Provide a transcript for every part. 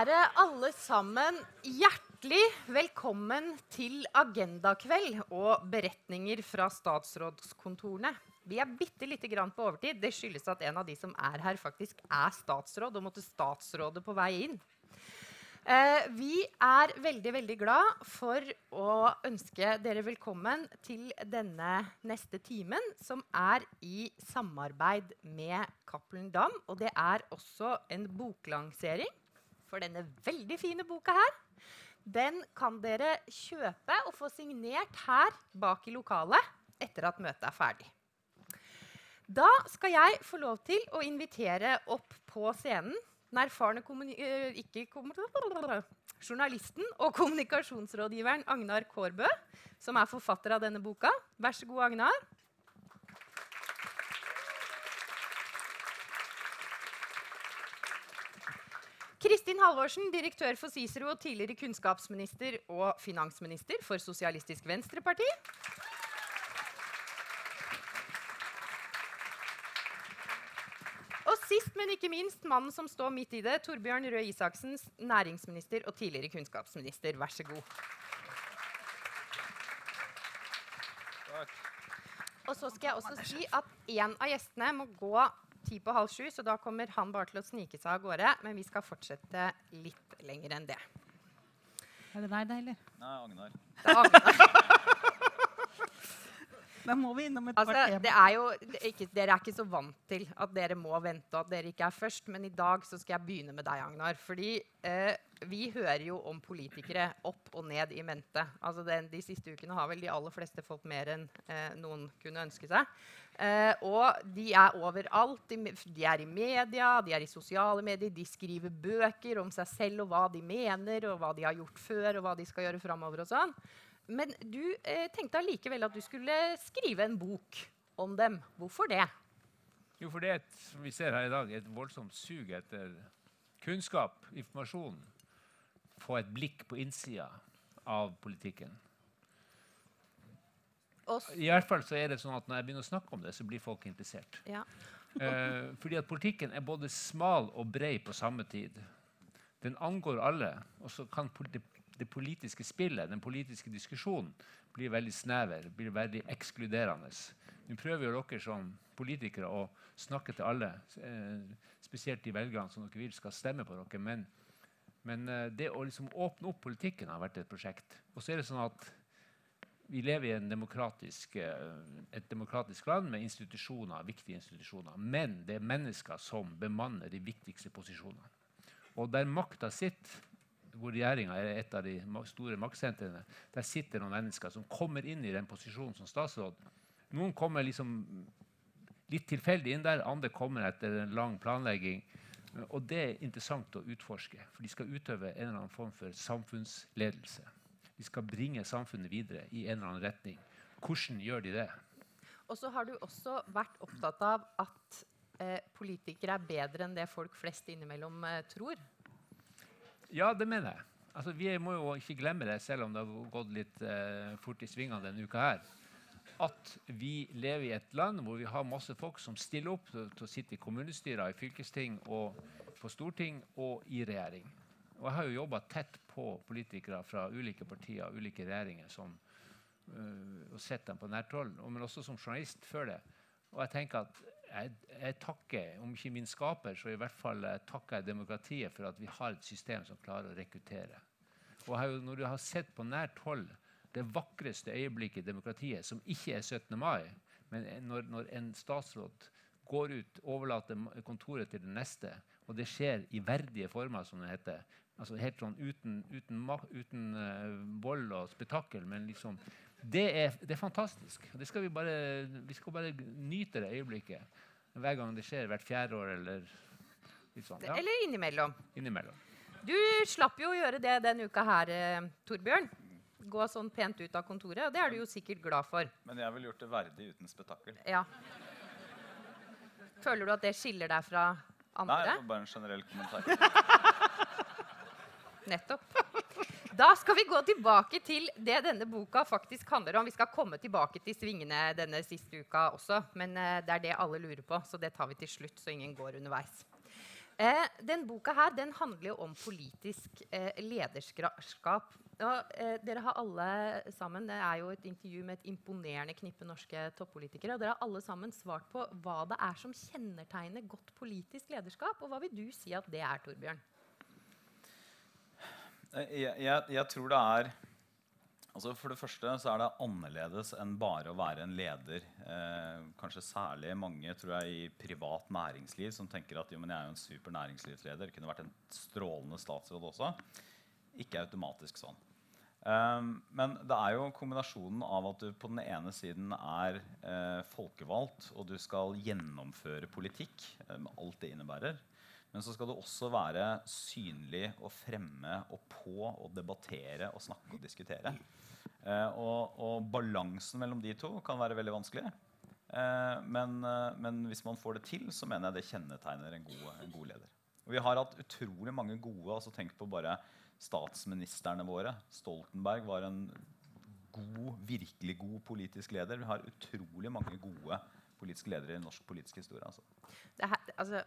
være alle sammen hjertelig velkommen til agendakveld og beretninger fra statsrådskontorene. Vi er bitte lite grann på overtid. Det skyldes at en av de som er her, faktisk er statsråd og måtte statsråde på vei inn. Eh, vi er veldig veldig glad for å ønske dere velkommen til denne neste timen, som er i samarbeid med Cappelen Dam. Og det er også en boklansering for denne veldig fine boka her. Den kan dere kjøpe og få signert her bak i lokalet etter at møtet er ferdig. Da skal jeg få lov til å invitere opp på scenen den erfarne ikke journalisten og kommunikasjonsrådgiveren Agnar Kårbø, som er forfatter av denne boka. Vær så god, Agnar. Kristin Halvorsen, direktør for Cicero og tidligere kunnskapsminister og finansminister for Sosialistisk Venstreparti. Og sist, men ikke minst, mannen som står midt i det, Torbjørn Røe Isaksen, næringsminister og tidligere kunnskapsminister. Vær så god. Takk. Og så skal jeg også si at en av gjestene må gå ti på halv sju, så da kommer han bare til å snike seg av gårde. Men vi skal fortsette litt lenger enn det. Er det deg, det, eller? Nei, Agnar. Det er Agnar. Da må vi innom et altså, par det er jo, det er ikke, Dere er ikke så vant til at dere må vente, og at dere ikke er først. Men i dag så skal jeg begynne med deg, Agnar. Fordi eh, vi hører jo om politikere opp og ned i mente. Altså den, de siste ukene har vel de aller fleste fått mer enn eh, noen kunne ønske seg. Eh, og de er overalt. De, de, er i media, de er i sosiale medier. De skriver bøker om seg selv og hva de mener, og hva de har gjort før, og hva de skal gjøre framover og sånn. Men du eh, tenkte allikevel at du skulle skrive en bok om dem. Hvorfor det? Jo, for det er et, vi ser her i dag, et voldsomt sug etter kunnskap, informasjon. Få et blikk på innsida av politikken. I hvert fall så er det sånn at Når jeg begynner å snakke om det, så blir folk interessert. Ja. eh, fordi at politikken er både smal og brei på samme tid. Den angår alle. Og så kan det politiske spillet, den politiske diskusjonen, bli veldig snever, blir veldig ekskluderende. Nå prøver jo dere som politikere å snakke til alle, eh, spesielt de velgerne som dere vil skal stemme på dere. Men, men eh, det å liksom åpne opp politikken har vært et prosjekt. Og så er det sånn at vi lever i demokratisk, eh, et demokratisk land med institusjoner, viktige institusjoner. Men det er mennesker som bemanner de viktigste posisjonene. Og der makta sitter hvor regjeringa er et av de store maktsentrene, der sitter noen mennesker som kommer inn i den posisjonen som statsråd. Noen kommer liksom litt tilfeldig inn der, andre kommer etter en lang planlegging. Og det er interessant å utforske, for de skal utøve en eller annen form for samfunnsledelse. De skal bringe samfunnet videre i en eller annen retning. Hvordan gjør de det? Og så har du også vært opptatt av at eh, politikere er bedre enn det folk flest innimellom eh, tror. Ja, det mener jeg. Altså, vi må jo ikke glemme det, selv om det har gått litt eh, fort i svingene denne uka her. At vi lever i et land hvor vi har masse folk som stiller opp til, å sitte i kommunestyrer, i fylkesting, og på storting og i regjering. Og jeg har jo jobba tett på politikere fra ulike partier og ulike regjeringer som, uh, og sett dem på nært hold, men også som journalist før det. Og jeg tenker at jeg, jeg, takker, om ikke min skaper, så i hvert fall takker jeg demokratiet for at vi har et system som klarer å rekruttere. Og jeg, når du har sett på nært hold det vakreste øyeblikket i demokratiet, som ikke er 17. mai, men når, når en statsråd går ut, overlater kontoret til den neste, og det skjer i verdige former, som det heter. Altså helt sånn uten, uten, uten uh, vold og spetakkel, men liksom det er, det er fantastisk. Det skal vi, bare, vi skal bare nyte det øyeblikket hver gang det skjer, hvert fjerde år eller litt sånn. Ja. Eller innimellom. innimellom. Du slapp jo å gjøre det denne uka her, eh, Torbjørn. Gå sånn pent ut av kontoret, og det er du jo sikkert glad for. Men jeg ville gjort det verdig uten spetakkel. Ja. Føler du at det skiller deg fra andre? Nei, det var bare en generell kommentar. Nettopp. Da skal vi gå tilbake til det denne boka faktisk handler om. Vi skal komme tilbake til svingene denne siste uka også, men uh, det er det alle lurer på, så det tar vi til slutt, så ingen går underveis. Eh, den boka her den handler jo om politisk eh, lederskap. Og, eh, dere har alle sammen, Det er jo et intervju med et imponerende knippe norske toppolitikere. og Dere har alle sammen svart på hva det er som kjennetegner godt politisk lederskap. Og hva vil du si at det er, Torbjørn? Eh, jeg, jeg, jeg tror det er altså For det første så er det annerledes enn bare å være en leder. Eh, kanskje særlig mange tror jeg, i privat næringsliv som tenker at jo, men jeg er jo en super næringslivsleder. Kunne vært en strålende statsråd også. Ikke automatisk sånn. Um, men det er jo kombinasjonen av at du på den ene siden er eh, folkevalgt, og du skal gjennomføre politikk eh, med alt det innebærer. Men så skal du også være synlig og fremme og på og debattere og snakke og diskutere. Eh, og, og, balansen mellom de to kan være veldig vanskelig. Eh, men, eh, men, hvis man får det til, så mener jeg det kjennetegner en god, en god leder. Og vi har hatt utrolig mange gode altså Tenk på bare statsministrene våre. Stoltenberg var en god, virkelig god politisk leder. Vi har utrolig mange gode politiske ledere i norsk politisk historie. Altså. Her, altså,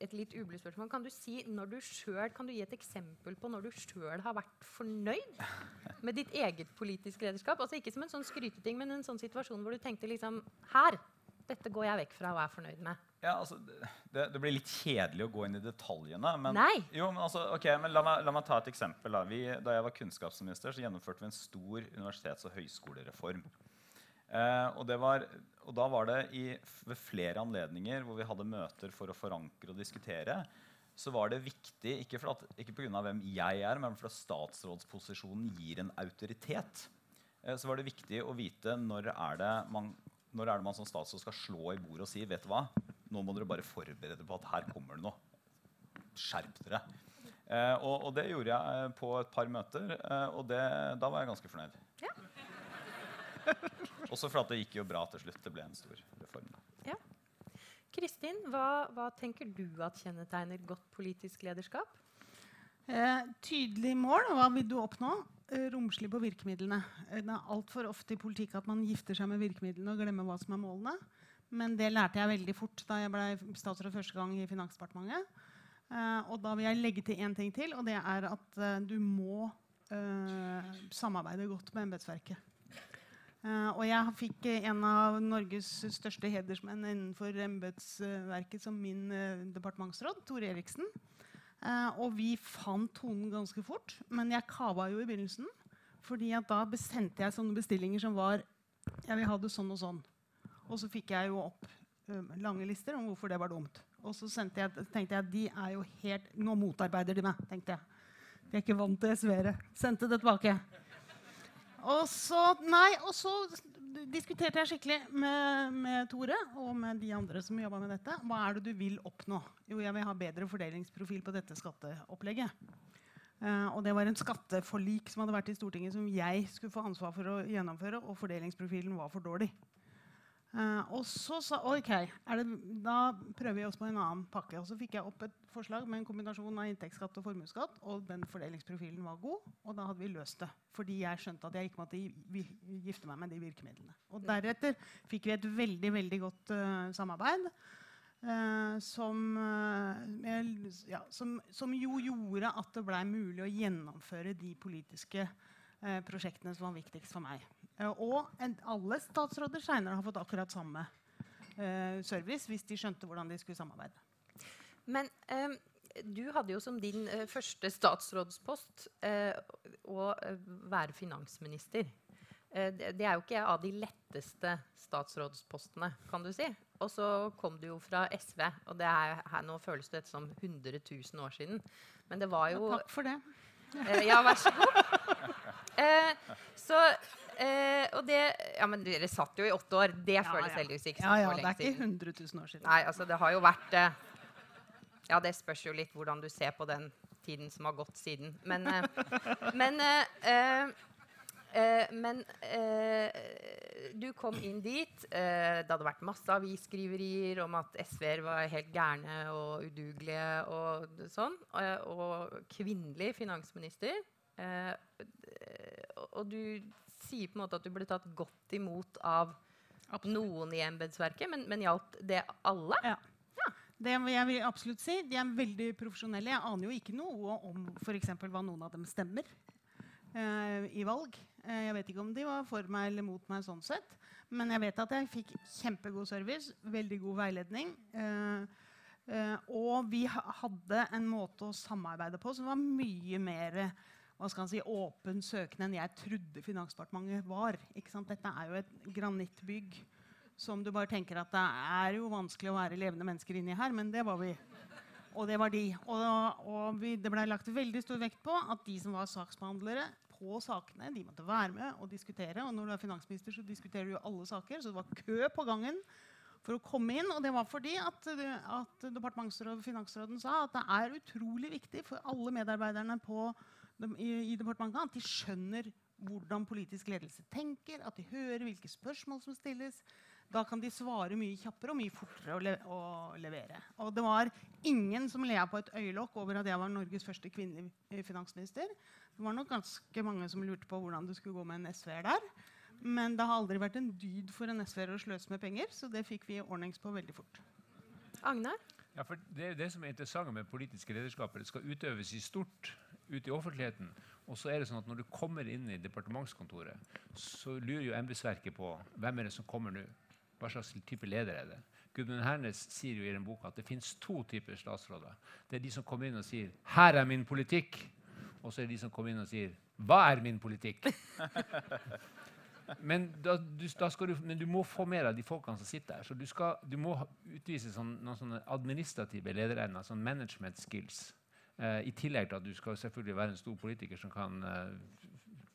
et litt ublu spørsmål. Kan du, si du selv, kan du gi et eksempel på når du sjøl har vært fornøyd med ditt eget politiske lederskap? Altså Ikke som en sånn skryteting, men en sånn situasjon hvor du tenkte liksom Her! Dette går jeg vekk fra og er fornøyd med. Ja, altså, det, det, blir litt kjedelig å gå inn i detaljene. Men. Jo, men, altså, okay, men la, meg, la, meg, ta et eksempel. Da. Vi, da jeg var kunnskapsminister, så gjennomførte vi en stor universitets- og høyskolereform. Eh, og, var, og, da var det i, ved flere anledninger hvor vi hadde møter for å forankre og diskutere, så var det viktig, ikke, for at, ikke pga. hvem jeg er, men fordi statsrådsposisjonen gir en autoritet, eh, så var det viktig å vite når er det man, når er det man som statsråd skal slå i bordet og si vet du hva, nå må dere bare forberede på at her kommer det noe. Skjerp dere. Eh, og, og, det gjorde jeg eh, på et par møter, eh, og det, da var jeg ganske fornøyd. Ja. Også for at det gikk jo bra til slutt. Det ble en stor reform. Ja. Kristin, hva, hva, tenker du at kjennetegner godt politisk lederskap? Eh, tydelig mål. Hva vil du oppnå? Eh, romslig på virkemidlene. Eh, det er altfor ofte i politikk at man gifter seg med virkemidlene og glemmer hva som er målene. Men det lærte jeg veldig fort da jeg ble statsråd første gang i Finansdepartementet. Uh, og da vil jeg legge til én ting til, og det er at uh, du må uh, samarbeide godt med embetsverket. Og jeg fikk en av Norges største hedersmenn innenfor embetsverket som min departementsråd, Tore Eriksen. Og vi fant tonen ganske fort, men jeg kava jo i begynnelsen. fordi da sendte jeg sånne bestillinger som var Jeg vil ha det sånn og sånn. Og så fikk jeg jo opp lange lister om hvorfor det var dumt. Og så jeg, tenkte jeg de er jo helt Nå motarbeider de meg, tenkte jeg. De er ikke vant til SV-ere. Sendte det tilbake. Og så, nei, og så diskuterte jeg skikkelig med, med, Tore og med de andre som jobba med dette. Hva er det du vil oppnå? Jo, jeg vil ha bedre fordelingsprofil på dette skatteopplegget. Uh, og det var en skatteforlik som hadde vært i Stortinget som jeg skulle få ansvar for å gjennomføre, og fordelingsprofilen var for dårlig. Uh, og så sa ok, det, da prøver vi oss på en annen pakke. Og så fikk jeg opp et forslag med en kombinasjon av inntektsskatt og formuesskatt. Og den fordelingsprofilen var god, og da hadde vi løst det. Fordi jeg skjønte at jeg ikke måtte gifte meg med de virkemidlene. Og deretter fikk vi et veldig, veldig godt uh, samarbeid. Uh, som, ja, som, som, jo gjorde at det blei mulig å gjennomføre de politiske prosjektene som var viktigst for meg. Eh, og alle statsråder seinere har fått akkurat samme uh, service hvis de skjønte hvordan de skulle samarbeide. Men um, du hadde jo som din uh, første statsrådspost uh, å være finansminister. Det, det er jo ikke av de letteste statsrådspostene, kan du si. Og så kom du jo fra SV, og det er, her, nå føles det som 100 000 år siden. Men det var jo ja, Takk for det. ja, vær så god. så Eh, og det Ja, men dere satt jo i åtte år. Det ja, føles ja. heldigvis ikke ja, ja, Det er ikke 100 000 år siden. Nei, altså det har jo vært eh, Ja, det spørs jo litt hvordan du ser på den tiden som har gått siden. Men, eh, men, eh, eh, men eh, du kom inn dit. det hadde vært masse avisskriverier om at SV-er var helt gærne og udugelige og sånn. og kvinnelig finansminister. og du sier på en måte at du ble tatt godt imot av Absolutt. noen i embetsverket, men, men gjaldt det alle? Ja. ja. Det jeg vil absolutt si. De er veldig profesjonelle. Jeg aner jo ikke noe om f.eks. hva noen av dem stemmer eh, i valg. Uh, jeg vet ikke om de var for meg eller mot meg sånn sett. Men jeg vet at jeg fikk kjempegod service, veldig god veiledning. Uh, og vi hadde en måte å samarbeide på som var mye mer hva skal si, åpen søkende enn jeg trodde Finansdepartementet var. Dette er jo et granittbygg som du bare tenker at det er jo vanskelig å være levende mennesker inni her, men det var vi. Og det var de. Og, og vi, det ble lagt veldig stor vekt på at de som var saksbehandlere på sakene, de måtte være med og diskutere. Og når du er finansminister, så diskuterer du jo alle saker, så det var kø på gangen for å komme inn. Og det var fordi at, at departementsrådet og finansråden sa at det er utrolig viktig for alle medarbeiderne på, i, i departementet at de skjønner hvordan politisk ledelse tenker, at de hører hvilke spørsmål som stilles. Da kan de svare mye kjappere og mye fortere å, le å levere. Og det var ingen som lea på et øyelokk over at jeg var Norges første kvinnelige finansminister. Det var nok ganske mange som lurte på hvordan det skulle gå med en SV-er der. Men det har aldri vært en dyd for en SV-er å sløse med penger, så det fikk vi ordnings på veldig fort. Agnar? Ja, for Det det som er interessant med politiske lederskaper. Det skal utøves i stort ute i offentligheten. Og så er det sånn at Når du kommer inn i departementskontoret, så lurer jo embetsverket på hvem er det som kommer nå. Hva slags type leder er det? Gudmund Hernes sier jo i den boka at det fins to typer statsråder. Det er de som kommer inn og sier 'Her er min politikk'. Og så er det de som kommer inn og sier 'Hva er min politikk?' men, da, du, da du, men, du, må få mer av de folkene som sitter her. Så du, skal, du må utvise sånn, noen administrative lederevner, sånn management skills. Eh, I tillegg til at du skal selvfølgelig være en stor politiker som kan eh,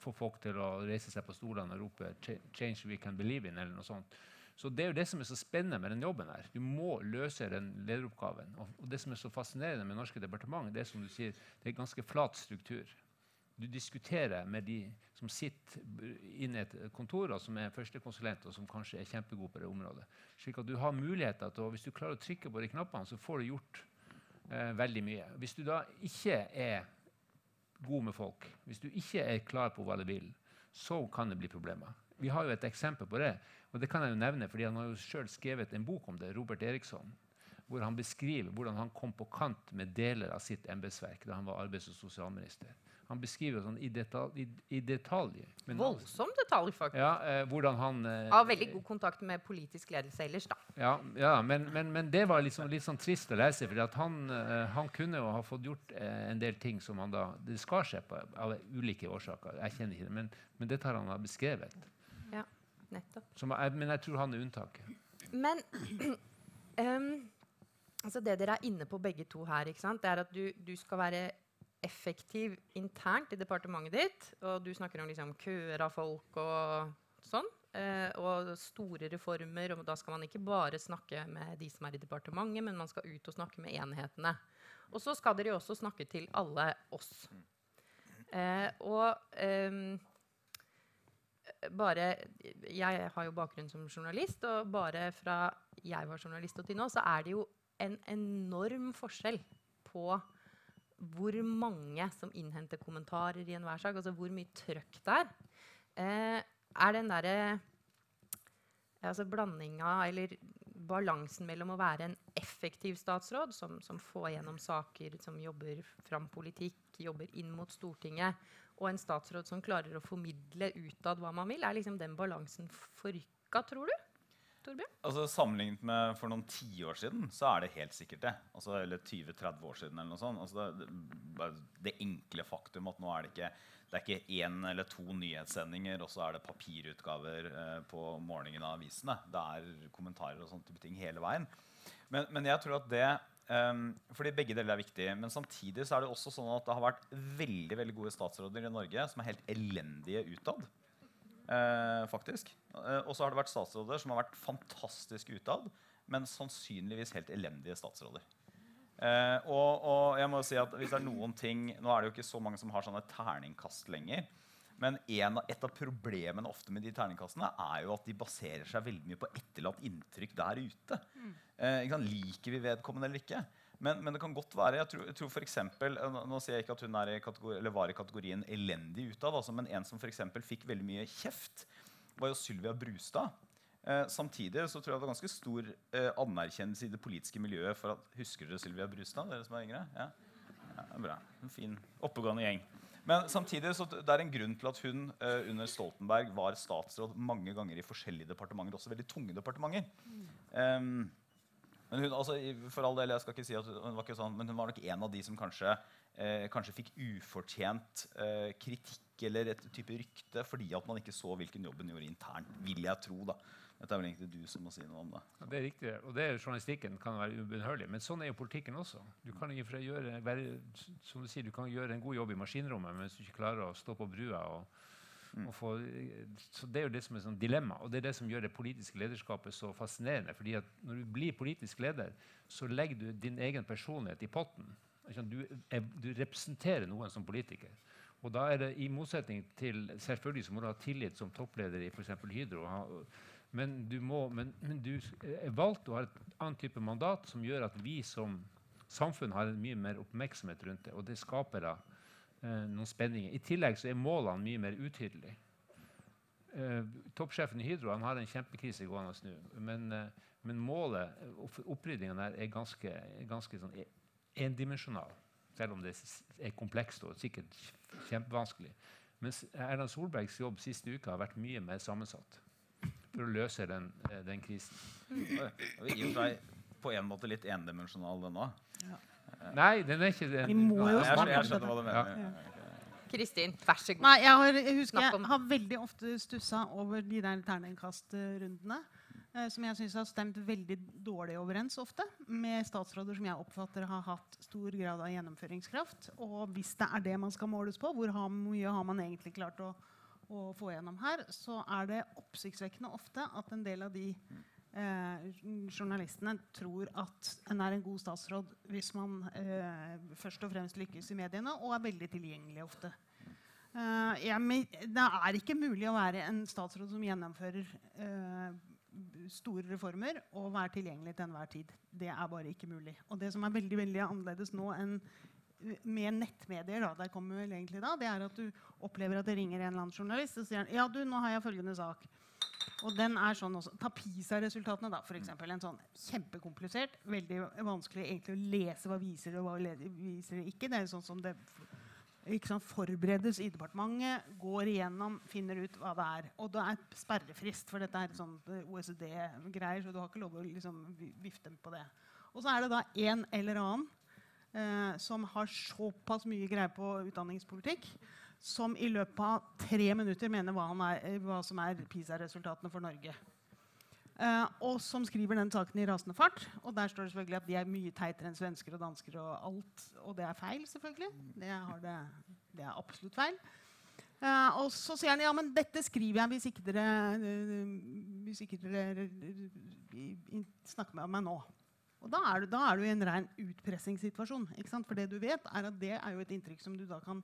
få folk til å reise seg på stolene og rope 'Change we can believe in', eller noe sånt. Så Det er jo det som er så spennende med den jobben. her. Du må løse den lederoppgaven. Og, Det som er så fascinerende med norske departement, det er som du sier, det er ganske flat struktur. Du diskuterer med de som sitter inne i et kontor, og som er førstekonsulent, og som kanskje er kjempegode på det området. Slik at du har muligheter til, Hvis du klarer å trykke på de knappene, så får du gjort eh, veldig mye. Hvis du da ikke er god med folk, hvis du ikke er klar på hva du vil, så kan det bli problemer. Vi har jo et eksempel på det. Og det kan jeg jo nevne, fordi Han har jo selv skrevet en bok om det, Robert Eriksson, hvor han beskriver hvordan han kom på kant med deler av sitt embetsverk da han var arbeids- og sosialminister. Han beskriver sånn i, detalj. I, i detalj Voldsom detalj, faktisk. Ja, eh, hvordan han... Eh, Har veldig god kontakt med politisk ledelse ellers, da. Ja, ja men, men, men, det var liksom, litt sånn trist å lese, for han, eh, han, kunne jo ha fått gjort eh, en del ting som han da Det skar seg på av ulike årsaker. Jeg kjenner ikke det, men, men dette har han beskrevet. Ja, nettopp. Jeg, men jeg tror han er unntaket. Men um, altså det dere er inne på begge to her, det er at du, du skal være effektiv internt i departementet ditt. Og du snakker om liksom, køer av folk og sånn. Eh, og store reformer. Og da skal man ikke bare snakke med de som er i departementet, men man skal ut og snakke med enhetene. Og så skal dere også snakke til alle oss. Eh, og eh, bare Jeg har jo bakgrunn som journalist, og bare fra jeg var journalist og til nå, så er det jo en enorm forskjell på hvor mange som innhenter kommentarer i enhver sak. Altså hvor mye trøkk det er. Eh, er den derre altså blandinga eller balansen mellom å være en effektiv statsråd som, som, får gjennom saker, som jobber fram politikk, jobber inn mot Stortinget, og en statsråd som klarer å formidle utad hva man vil, er liksom den balansen forrykka, tror du? Altså, sammenlignet med for noen tiår siden, så er det helt sikkert det. Altså, eller 20-30 år siden. eller noe sånt. Altså, det, det, enkle faktum at nå er det ikke det er ikke én eller to nyhetssendinger, og så er det papirutgaver eh, på morgenen av avisene. Det er kommentarer og sånne type ting hele veien. Men, men jeg tror at det um, fordi begge deler er viktig. Men samtidig så er det også sånn at det har vært veldig veldig gode statsråder i Norge som er helt elendige utad. Eh, faktisk. Eh, og så har det vært statsråder som har vært fantastiske utad, men sannsynligvis helt elendige statsråder. Eh, og, og, jeg må jo si at hvis det er noen ting Nå er det jo ikke så mange som har sånne terningkast lenger. Men en, et av problemene ofte med de terningkastene er jo at de baserer seg veldig mye på etterlatt inntrykk der ute. Mm. Eh, Liker vi vedkommende eller ikke? Men, men, det kan godt være jeg tror, jeg tror for eksempel, eh, Nå sier jeg ikke at hun i kategori, var i kategorien elendig utad, altså, men en som for fikk veldig mye kjeft, var jo Sylvia Brustad. Eh, samtidig så tror jeg det var ganske stor eh, anerkjennelse i det politiske miljøet for at Husker dere Sylvia Brustad? Dere som er yngre? Ja? ja bra. En fin, oppegående gjeng. Men samtidig så det er en grunn til at hun eh, under Stoltenberg var statsråd mange ganger i forskjellige departementer, også veldig tunge departementer. Um, men hun, altså, for all del, jeg skal ikke si at hun var ikke sånn, men hun var nok en av de som kanskje, eh, kanskje fikk ufortjent eh, kritikk eller et type rykte fordi at man ikke så hvilken jobb hun gjorde internt. vil jeg tro da. Dette er vel egentlig du som må si noe om det. Ja, det er riktig, og det er Journalistikken kan være ubønnhørlig, men sånn er jo politikken også. Du kan gjøre, være, som du sier, du kan gjøre en god jobb i maskinrommet, men hvis du ikke klarer å stå på brua og få, så Det er jo det som er sånn dilemma, og det er det som gjør det politiske lederskapet så fascinerende. fordi at Når du blir politisk leder, så legger du din egen personlighet i potten. Du, du representerer noen som politiker. Og da er det i motsetning til Selvfølgelig så må du ha tillit som toppleder i f.eks. Hydro. Men du, må, men, men du er valgt og har et annet type mandat som gjør at vi som samfunn har mye mer oppmerksomhet rundt det. Og det skaper da, noen spenninger. I tillegg så er målene mye mer utydelige. Eh, toppsjefen i Hydro han har en kjempekrise gående nå. Men, eh, men målet, oppryddingen der, er ganske, ganske sånn e, endimensjonal. Selv om det er komplekst og sikkert kjempevanskelig. Mens Erna Solbergs jobb siste uke har vært mye mer sammensatt for å løse den, eh, den krisen. I og for seg på en måte litt endimensjonal, den òg. Ja. Nei, den er ikke det. Vi må jo snakke jeg, skjønner hva du mener. Kristin, vær så god. Nei, jeg, har, jeg husker jeg har veldig ofte stussa over de der terningkastrundene. Eh, som jeg syns har stemt veldig dårlig overens ofte med statsråder som jeg oppfatter har hatt stor grad av gjennomføringskraft. Og hvis det er det man skal måles på, hvor mye har man egentlig klart å å få gjennom her, så er det oppsiktsvekkende ofte at en del av de eh, journalistene tror at en er en god statsråd hvis man eh, først og fremst lykkes i mediene og er veldig tilgjengelig ofte. Uh, jeg, det er ikke mulig å være en statsråd som gjennomfører uh, store reformer og være tilgjengelig til enhver tid. Det er bare ikke mulig. Og det som er veldig, veldig annerledes nå enn med nettmedier, da, der kommer vel egentlig da, det er at du opplever at det ringer en eller annen journalist og sier ja, du, nå har jeg følgende sak. Og den er sånn også. Ta PISA-resultatene, da, f.eks. En sånn kjempekomplisert, veldig vanskelig egentlig å lese hva viser og hva viser ikke. Det er sånn som det ikke sant, forberedes i departementet, går igjennom, finner ut hva det er. Og det er sperrefrist, for dette er sånn OECD-greier, så du har ikke lov å liksom, vifte på det. Og så er det da en eller annen eh, som har såpass mye greie på utdanningspolitikk, som i løpet av tre minutter mener hva, er, eh, hva som er PISA-resultatene for Norge. Uh, og som skriver den saken i rasende fart. Og der står det selvfølgelig at de er mye teitere enn svensker og dansker. Og alt, og det er feil, selvfølgelig. Det, det, det er absolutt feil. Uh, og så sier han ja, men dette skriver jeg hvis ikke dere, uh, hvis ikke dere snakker med meg nå. Og da er, du, da er du i en ren utpressingssituasjon. For det du vet, er at det er jo et inntrykk som du da kan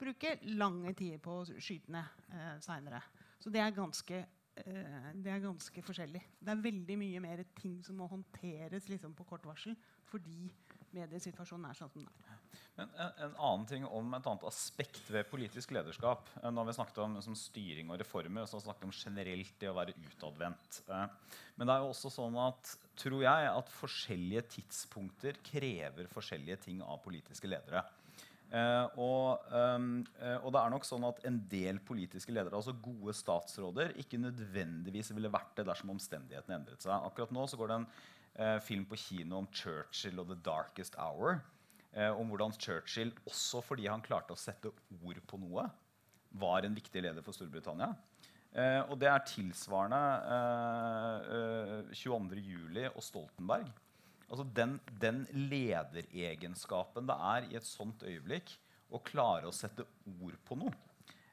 bruke lange tider på å skyte ned eh, seinere. Så det er, ganske, eh, det er ganske forskjellig. Det er veldig mye mer ting som må håndteres liksom, på kort varsel fordi mediesituasjonen er sånn som den er. Men en, en, annen ting om et annet aspekt ved politisk lederskap. Eh, nå har vi snakket om liksom, styring og reformer, så har vi snakket om generelt det å være utadvendt. Eh, men det er jo også sånn at, tror jeg, at forskjellige tidspunkter krever forskjellige ting av politiske ledere. Uh, og, um, uh, og, det er nok sånn at en del politiske ledere, altså gode statsråder, ikke nødvendigvis ville vært det dersom omstendighetene endret seg. Akkurat nå så går det en uh, film på kino om Churchill og The Darkest Hour eh, om hvordan Churchill, også fordi han klarte å sette ord på noe, var en viktig leder for Storbritannia. Eh, og det er tilsvarende eh, 22.07. Eh, og Stoltenberg. Altså den, den, lederegenskapen det er i et sånt øyeblikk å klare å sette ord på noe.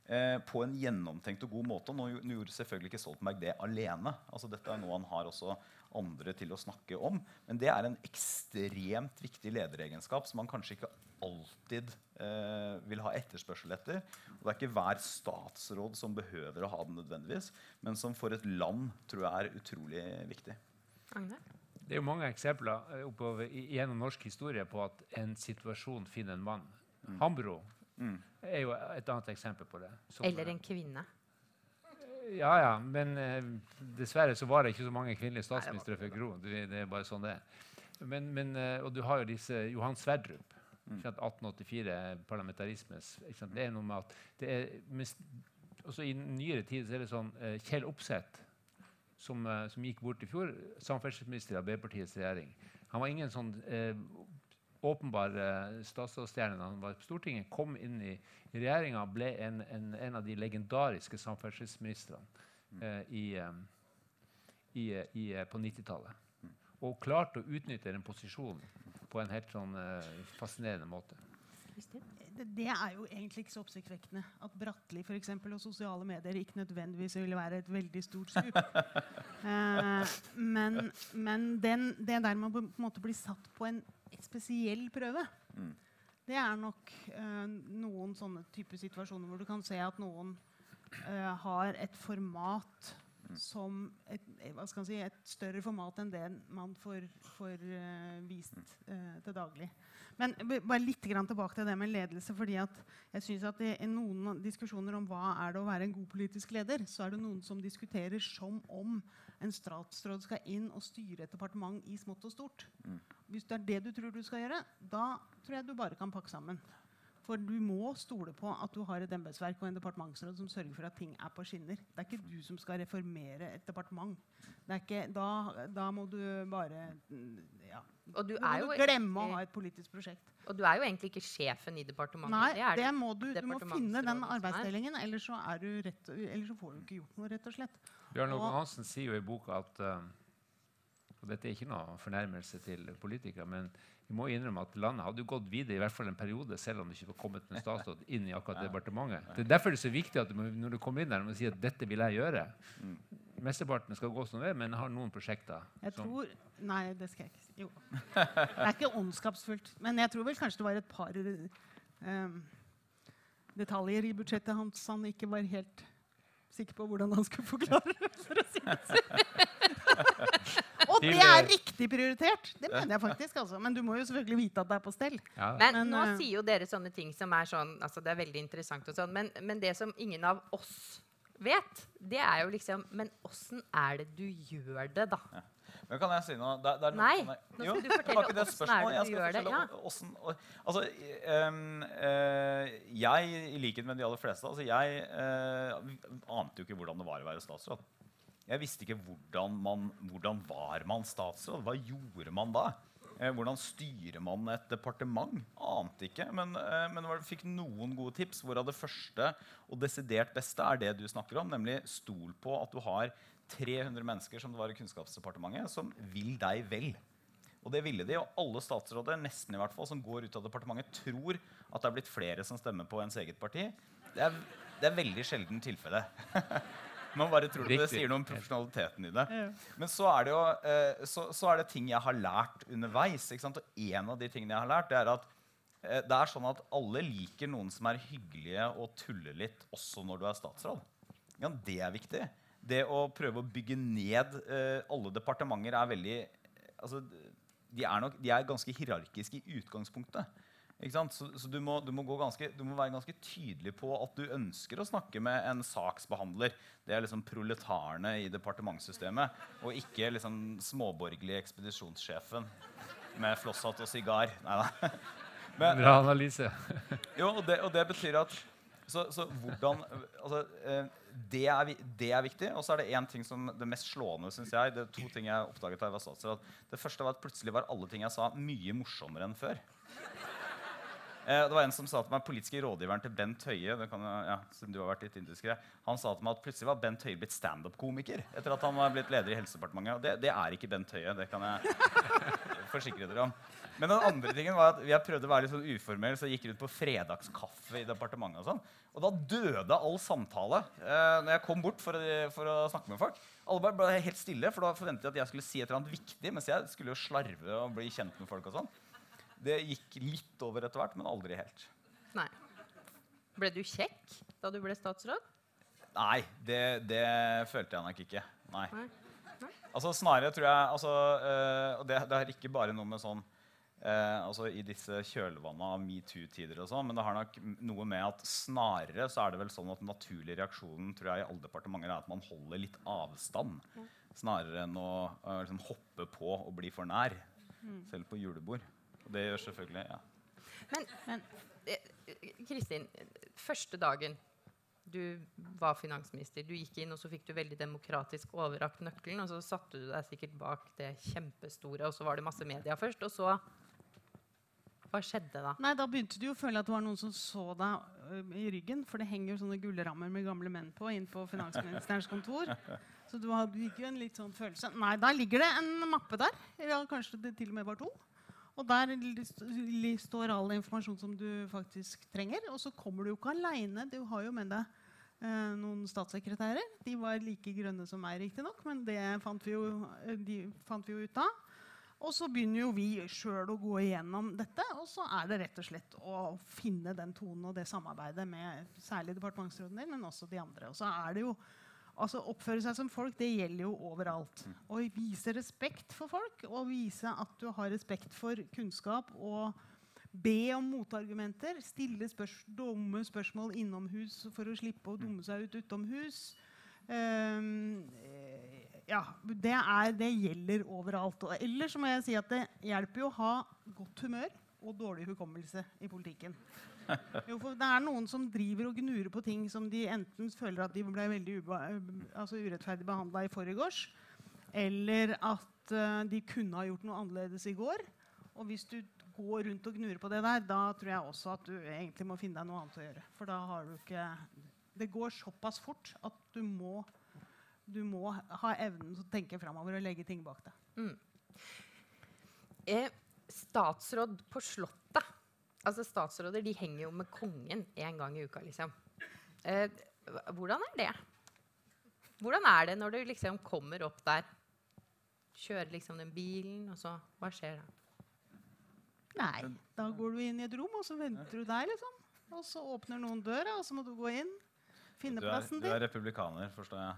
Eh, på en gjennomtenkt og god måte. Nå, nå gjorde selvfølgelig ikke Stoltenberg det alene. Altså dette er noe han har også andre til å snakke om. Men det er en ekstremt viktig lederegenskap som man kanskje ikke alltid eh, vil ha etterspørsel etter. Og det er ikke hver statsråd som behøver å ha den nødvendigvis, men som for et land tror jeg er utrolig viktig. Agne? Det er jo mange eksempler eh, oppover, gjennom norsk historie på at en situasjon finner en mann. Mm. Hambro mm. er jo et annet eksempel på det. Eller en kvinne. Ja, ja. Men eh, dessverre så var det ikke så mange kvinnelige statsministre før Gro. Det, det, er bare sånn det er. Men, men, eh, og du har jo disse Johan Sverdrup. Mm. 1884, parlamentarismes. Det er noe med at det er, mens, også I nyere tid så er det sånn eh, Kjell Opseth, som, eh, som, gikk bort i fjor, samferdselsminister i Arbeiderpartiets regjering. Han var ingen sånn eh, åpenbar eh, statsrådsstjerne da han var på Stortinget. Kom inn i, regjeringa, ble en, en, en, av de legendariske samferdselsministrene eh, i, i, på 90-tallet. Mm. Og klarte å utnytte den posisjonen på en helt sånn fascinerende måte det, det, er jo egentlig ikke så oppsiktsvekkende at Bratteli for eksempel, og sosiale medier ikke nødvendigvis ville være et veldig stort skup. eh, men, men den, det der med å på en måte bli satt på en spesiell prøve, mm. det er nok eh, noen sånne type situasjoner hvor du kan se at noen eh, har et format mm. som et, si, et, større format enn det man får, får uh, vist uh, til daglig. Men bare litt tilbake til det med ledelse. fordi jeg synes at I noen diskusjoner om hva er det å være en god politisk leder, så er det noen som diskuterer som om en statsråd skal inn og styre et departement i smått og stort. Mm. Hvis det er det du tror du skal gjøre, da tror jeg du bare kan pakke sammen. For du må stole på at du har et embetsverk og en departementsråd som sørger for at ting er på skinner. Det er ikke du som skal reformere et departement. Ikke, da, da, må du bare ja, og du, er jo glemme å ha et politisk prosjekt. Og du er jo egentlig ikke sjefen i departementet. Nei, det, det må du, du må finne den arbeidsdelingen, ellers så, rett, ellers så, får du ikke gjort noe, rett og slett. Bjørn Åge Hansen sier jo i boka at uh, og Dette er ikke noe fornærmelse til politikere, men vi må innrømme at landet hadde gått videre i hvert fall en periode, selv om det ikke var kommet en statsråd inn i akkurat departementet. Det er derfor det er så viktig at du, når du kommer inn der, må si at dette vil jeg gjøre. Mm. Mesteparten skal gå som det er, men jeg har noen prosjekter. Jeg tror, Nei, det skal jeg ikke si. Jo. Det er ikke ondskapsfullt. Men jeg tror vel kanskje det var et par um, detaljer i budsjettet hans han ikke var helt sikker på hvordan han skulle forklare. for å si det sånn. det er riktig prioritert. Det mener jeg faktisk. Altså. Men du må jo selvfølgelig vite at det er på stell. Ja. Men, men, nå uh, sier jo dere sånne ting som er sånn altså Det er veldig interessant og sånn, men, men det som ingen av oss vet, det er jo liksom Men åssen er det du gjør det, da? Ja. Men kan jeg si noe? Det, det Nei, nå skal du fortelle åssen er det du gjør det. Ja. Hvordan, altså, um, uh, jeg, i likhet med de aller fleste, altså, jeg uh, ante jo ikke hvordan det var å være statsråd. Jeg visste ikke hvordan man hvordan var man statsråd. Hva gjorde man da? Eh, hvordan styrer man et departement? Ante ikke. Men, eh, men fikk noen gode tips. Hvorav det første og desidert beste er det du snakker om. Nemlig stol på at du har 300 mennesker som det var i Kunnskapsdepartementet, som vil deg vel. Og det ville de, og alle statsråder nesten i hvert fall, som går ut av departementet, tror at det er blitt flere som stemmer på ens eget parti. Det er, det er veldig sjelden tilfelle. Man bare tror det sier noe om profesjonaliteten i det. Men så er det jo eh, så, så, er det ting jeg har lært underveis. Og en av de tingene jeg har lært, det er at eh, det er sånn at alle liker noen som er hyggelige og tuller litt også når du er statsråd. Ja, det er viktig. Det å prøve å bygge ned eh, alle departementer er veldig altså, de, er nok, de er ganske hierarkiske i utgangspunktet. Så, så du, må, du, må ganske, du, må, være ganske tydelig på at du ønsker å snakke med en saksbehandler. Det er liksom proletarene i departementssystemet, og ikke liksom småborgerlige ekspedisjonssjefen med flosshatt og sigar. Nei da. Bra analyse. jo, og det, og det, betyr at så, så hvordan altså, eh, det, er, det, er, viktig. Og så er det én ting som det mest slående, syns jeg. Det er to ting jeg oppdaget da jeg var statsråd. Det første var at plutselig var alle ting jeg sa, mye morsommere enn før. Eh, det var En som sa til meg, politiske rådgiveren til Bent Høie kan, ja, som du har vært litt indiskere, han sa til meg at plutselig var Bent Høie blitt standup-komiker etter at han var blitt leder i Helsedepartementet. Og det, det, er ikke Bent Høie. Det kan jeg forsikre dere om. Men den andre tingen var at jeg prøvde å være litt sånn uformell, så jeg gikk rundt på fredagskaffe i departementet. Og sånn. Og da døde all samtale eh, når jeg kom bort for å, for å, snakke med folk. Alle bare ble helt stille, for da forventet jeg at jeg skulle si et eller annet viktig. Mens jeg skulle jo slarve og bli kjent med folk. og sånn. Det gikk litt over etter hvert, men aldri helt. Nei. Ble du kjekk da du ble statsråd? Nei, det, det følte jeg nok ikke. Nei. Nei. Nei. Altså Snarere tror jeg altså, øh, Og det, det har ikke bare noe med sånn øh, altså i disse kjølvannene av metoo-tider og sånn. Men det har nok noe med at snarere så er det vel sånn at den naturlige reaksjonen tror jeg, i alle departementer er at man holder litt avstand. Snarere enn å øh, liksom hoppe på og bli for nær. Mm. Selv på julebord. Det gjør selvfølgelig ja. Men, men eh, Kristin, første dagen du var finansminister. Du gikk inn, og så fikk du veldig demokratisk overrakt nøkkelen. Og så satte du deg sikkert bak det kjempestore, og så var det masse media først. Og så Hva skjedde da? Nei, Da begynte du å føle at det var noen som så deg uh, i ryggen. For det henger jo sånne gullrammer med gamle menn på inn på finansministerens kontor. Så du hadde ikke en litt sånn følelse. Nei, da ligger det en mappe der. Ja, kanskje det til og med var to. Og der står all informasjon som du faktisk trenger. Og så kommer du jo ikke aleine. Du har jo med deg eh, noen statssekretærer. De var like grønne som meg, riktignok, men det fant vi, jo, eh, de fant vi jo ut av. Og så begynner jo vi sjøl å gå igjennom dette, og så er det rett og slett å finne den tonen og det samarbeidet med særlig departementsråden din, men også de andre. Og så er det jo altså Oppføre seg som folk det gjelder jo overalt. Å vise respekt for folk og vise at du har respekt for kunnskap og Be om motargumenter. Stille spørs dumme spørsmål innomhus for å slippe å dumme seg ut utomhus. Um, ja, det, er, det, gjelder overalt. Og ellers må jeg si at det hjelper jo å ha godt humør og dårlig hukommelse i politikken. Jo, for det er noen som driver og gnurer på ting som de enten føler at de ble veldig altså urettferdig behandla i forgårs, eller at uh, de kunne ha gjort noe annerledes i går. Og hvis du går rundt og gnurer på det der, da tror jeg også at du egentlig må finne deg noe annet å gjøre. For da har du ikke Det går såpass fort at du må, du må ha evnen til å tenke framover og legge ting bak deg. Mm. Eh, statsråd på Slottet Altså Statsråder de henger jo med kongen én gang i uka, liksom. Eh, hvordan er det? Hvordan er det når du liksom kommer opp der? Kjører liksom den bilen, og så Hva skjer da? Nei. Da går du inn i et rom, og så venter du der, liksom. Og så åpner noen døra, og så må du gå inn. Finne du er, plassen din. Du er republikaner, forstår jeg.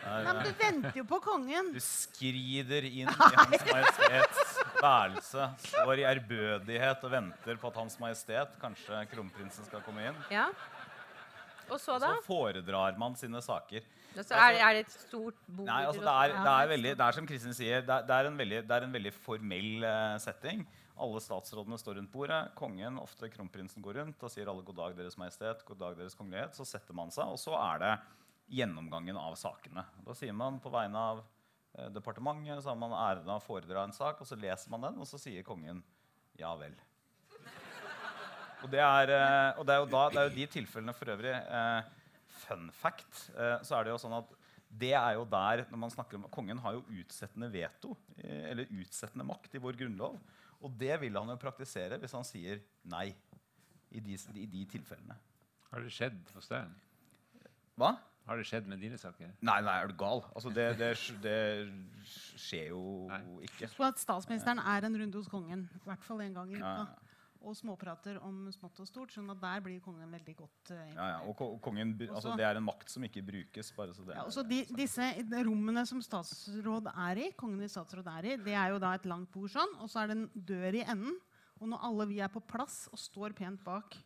Nei, men du venter jo på kongen. Du skrider inn i Hans Majestets værelse, står i ærbødighet og venter på at Hans Majestet, kanskje kronprinsen, skal komme inn. Ja. Og så da? Så foredrar man sine saker. Så er, er, det et stort bord? Nei, altså, det, er, det, er veldig, det er som Kristin sier, det er, det er en, veldig, en veldig formell uh, setting. Alle statsrådene står rundt bordet. Kongen, ofte kronprinsen, går rundt. og sier alle 'God dag, Deres Majestet', 'God dag, Deres Kongelighet'. Så setter man seg, og så er det gjennomgangen av sakene. Da sier man på vegne av departementet så har man æren av å foredra en sak, og så leser man den, og så sier kongen 'ja vel'. Og det er, eh, og det er jo da, det er jo de tilfellene for øvrig eh, Fun fact. Eh, så er det jo sånn at det er jo der når man snakker om, Kongen har jo utsettende veto, eh, eller utsettende makt, i vår grunnlov. Og det vil han jo praktisere hvis han sier nei i de, i de tilfellene. Har det skjedd hos deg? Hva? Har det skjedd med dine saker? Nei, nei, er du gal? Altså, det, det, det skjer jo nei. ikke. Så at statsministeren er en runde hos kongen. I hvert fall én gang i uka. Ja og småprater om smått og stort. sånn at der blir kongen veldig godt uh, ja, ja, og kongen, altså, Det er en makt som ikke brukes. bare så det ja, også de, Disse rommene som statsråd er i, kongen i statsråd er i, det er jo da et langt bord sånn, og så er det en dør i enden. Og når alle vi er på plass og står pent bak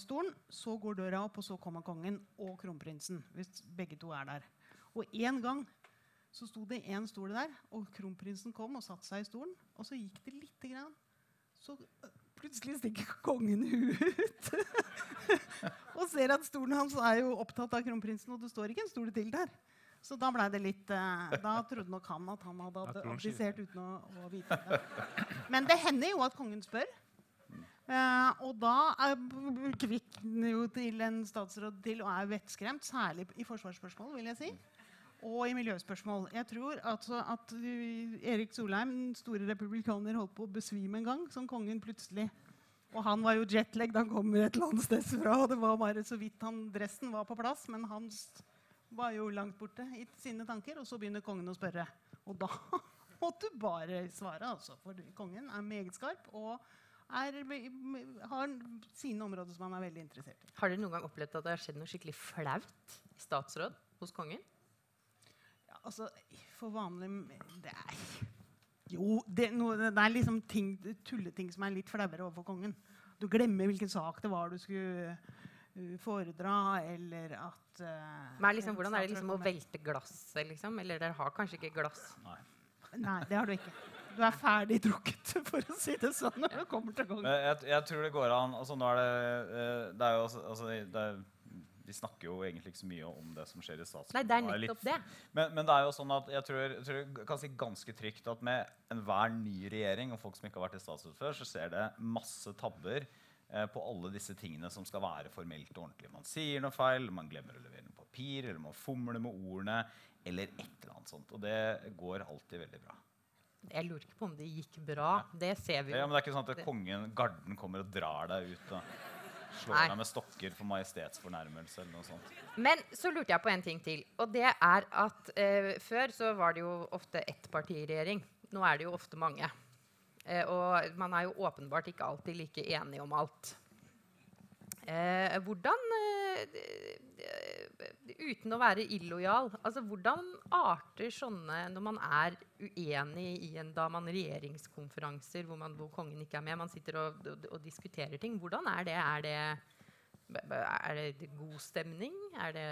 stolen, så går døra opp, og så kommer kongen og kronprinsen. Hvis begge to er der. Og én gang så sto det én stol der, og kronprinsen kom og satte seg i stolen. Og så gikk det lite grann. Så Plutselig stikker kongen huet ut og ser at stolen hans er jo opptatt av kronprinsen, og det står ikke en stol til der. Så da ble det litt uh, Da trodde nok han at han hadde abdisert uten å, å, vite det. Men det hender jo at kongen spør. Uh, og da er kvikken jo til en statsråd til og er vettskremt, særlig i forsvarsspørsmål, vil jeg si og i miljøspørsmål. Jeg tror altså at Erik Solheim, den store republikaner, holdt på å besvime en gang som kongen plutselig. Og han var jo jetlag han kom et eller annet sted fra. Og Det var bare så vidt han, dressen var på plass, men han var jo langt borte i sine tanker. Og så begynner kongen å spørre. Og da måtte du bare svare, altså. For kongen er meget skarp og er, har sine områder som han er veldig interessert i. Har dere noen gang opplevd at det har skjedd noe skikkelig flaut i statsråd hos kongen? altså, for vanlig det er, Jo, det, no, det er liksom ting, tulleting som er litt flauere overfor kongen. Du glemmer hvilken sak det var du skulle uh, foredra, eller at uh, Men liksom, Hvordan er det liksom å velte glasset, liksom? Eller dere har kanskje ikke glass? Nei. Nei, det har du ikke. Du er ferdig drukket, for å si det sånn. når det kommer til kongen. Jeg, jeg, tror det går an altså nå er det, uh, det er jo altså, det er, vi snakker jo egentlig ikke så mye om det som skjer i statsrådet. Nei, det er nettopp det. Men, men, det er jo sånn at jeg tror, jeg tror jeg kan si ganske trygt at med enhver ny regjering og folk som ikke har vært i statsråd før, så ser det masse tabber eh, på alle disse tingene som skal være formelt og ordentlig. Man sier noe feil, man glemmer å levere noe papir, eller man fomler med ordene, eller et eller annet sånt. Og det går alltid veldig bra. Jeg lurer ikke på om det gikk bra. Det ser vi jo. Ja, men det er ikke sånn at kongen, garden kommer og drar deg ut. Da slår deg med stokker for majestetsfornærmelse eller noe sånt. Men så lurte jeg på en ting til. Og det er at eh, før så var det jo ofte ettpartiregjering. Nå er det jo ofte mange. Eh, og man er jo åpenbart ikke alltid like enig om alt. Eh, hvordan eh, uten å være illojal. Altså, hvordan arter sånne når man er uenig i en da man regjeringskonferanser hvor, man, hvor kongen ikke er med, man sitter og, og, og, diskuterer ting. Hvordan er det? Er det, er det god stemning? Er det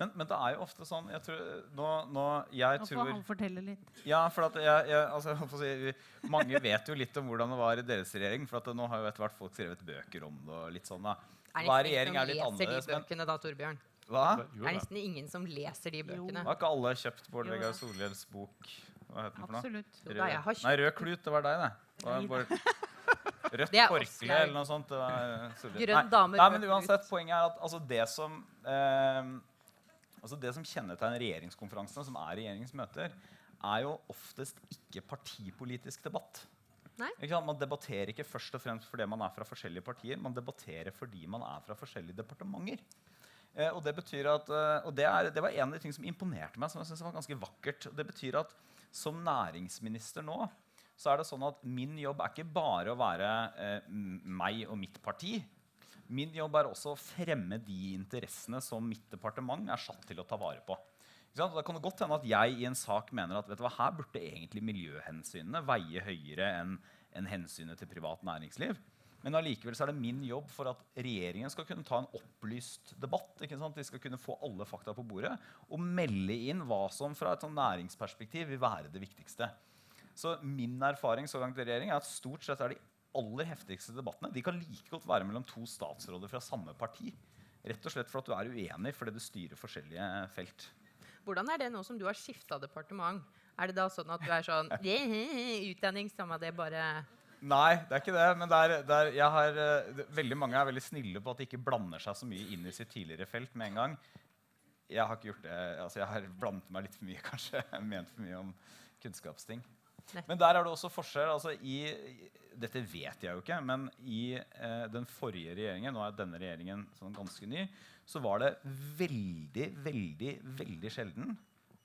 men, men, det er jo ofte sånn jeg tror, nå, nå, jeg nå får han fortelle litt. Ja, for at jeg, jeg, altså, si, Mange vet jo litt om hvordan det var i deres regjering. For at nå har jo etter hvert folk skrevet bøker om det. og litt sånn da. Hver regjering er litt annerledes. De bøkene, da, Torbjørn? Hva? Det er nesten ingen som leser de bøkene. Har ikke alle kjøpt Bård Vegar Solhjells bok? Hva heter den for noe? Absolutt. Rød. Kjøpt... Nei, Rød klut. Det var deg, det. det Rødt forkle eller noe sånt. Grønn dame, Nei, men uansett, Poenget er at altså, det som eh, altså, Det som kjennetegner regjeringskonferansene, som er regjeringens møter, er jo oftest ikke partipolitisk debatt. Man debatterer ikke først og fremst fordi man er fra forskjellige partier. Man debatterer fordi man er fra forskjellige departementer. Eh, og det betyr at, eh, og det, er, det, var en av de tingene som imponerte meg. som jeg synes var ganske vakkert. Det betyr at som næringsminister nå så er det sånn at min jobb er ikke bare å være eh, meg og mitt parti. Min jobb er også å fremme de interessene som mitt departement er satt til å ta vare på. Da kan det godt hende at jeg i en sak mener at hva, her burde egentlig miljøhensynene veie høyere enn en hensynet til privat næringsliv. Men allikevel er det min jobb for at regjeringen skal kunne ta en opplyst debatt. De skal kunne få alle fakta på bordet og melde inn hva som fra et næringsperspektiv vil være det viktigste. Så min erfaring så langt i regjering er at stort sett er de aller heftigste debattene de kan like godt være mellom to statsråder fra samme parti. Rett og slett for at du er uenig fordi du styrer forskjellige felt. Hvordan er det nå som du har skifta departement? Er det da sånn at du er sånn Utdanning, samme det, bare Nei, det er ikke det. Men det er, det er, har, det, veldig mange er veldig snille på at de ikke blander seg så mye inn i sitt tidligere felt med en gang. Jeg har ikke gjort det. Altså, jeg har blandet meg litt for mye, kanskje. Ment for mye om kunnskapsting. Men der er det også forskjell. Altså, i, dette vet jeg jo ikke, men i eh, den forrige regjeringen, nå er denne regjeringen sånn ganske ny, så var det veldig, veldig, veldig sjelden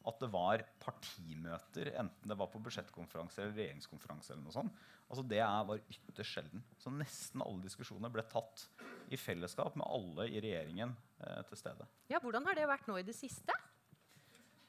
at det var partimøter, enten det var på budsjettkonferanse eller regjeringskonferanse. eller noe sånt. Altså Det var ytterst sjelden. Så nesten alle diskusjoner ble tatt i fellesskap med alle i regjeringen eh, til stede. Ja, Hvordan har det vært nå i det siste?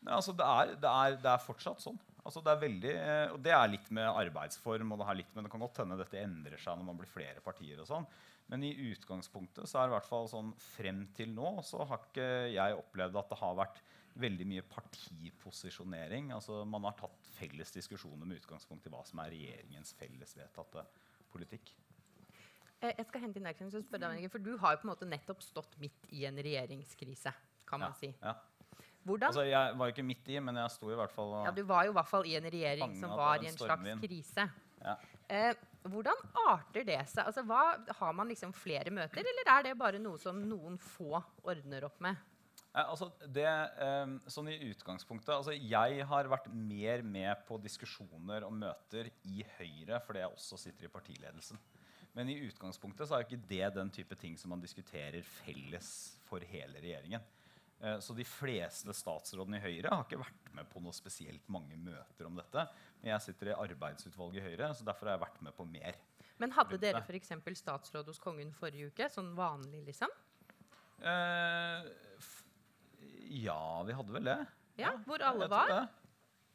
Nei, altså det, er, det, er, det er fortsatt sånn. Altså det, er veldig, eh, og det er litt med arbeidsform, og det, har litt det kan godt hende dette endrer seg når man blir flere partier. og sånn. Men i utgangspunktet så er det i hvert fall sånn frem til nå så har ikke jeg opplevd at det har vært veldig mye partiposisjonering. Altså Man har tatt felles diskusjoner med utgangspunkt i hva som er regjeringens felles vedtatte politikk. Eh, jeg skal hente inn deg, for Du har jo på en måte nettopp stått midt i en regjeringskrise. kan man ja, si. Ja. Hvordan? Altså, jeg var ikke midt i, men jeg sto i hvert fall Ja, Du var jo i hvert fall i en regjering som var i en slags krise. Ja. Eh, hvordan arter det seg? Altså, hva, har man liksom flere møter, eller er det bare noe som noen få ordner opp med? Altså, det, um, sånn i utgangspunktet, altså, Jeg har vært mer med på diskusjoner og møter i Høyre fordi jeg også sitter i partiledelsen. Men i utgangspunktet så er jo ikke det den type ting som man diskuterer felles for hele regjeringen. Uh, så de fleste statsrådene i Høyre har ikke vært med på noe spesielt mange møter om dette. Men jeg sitter i arbeidsutvalget i Høyre, så derfor har jeg vært med på mer. Men hadde dere f.eks. statsråd hos kongen forrige uke? Sånn vanlig, liksom? Uh, ja, vi hadde vel det. Ja, Hvor alle var?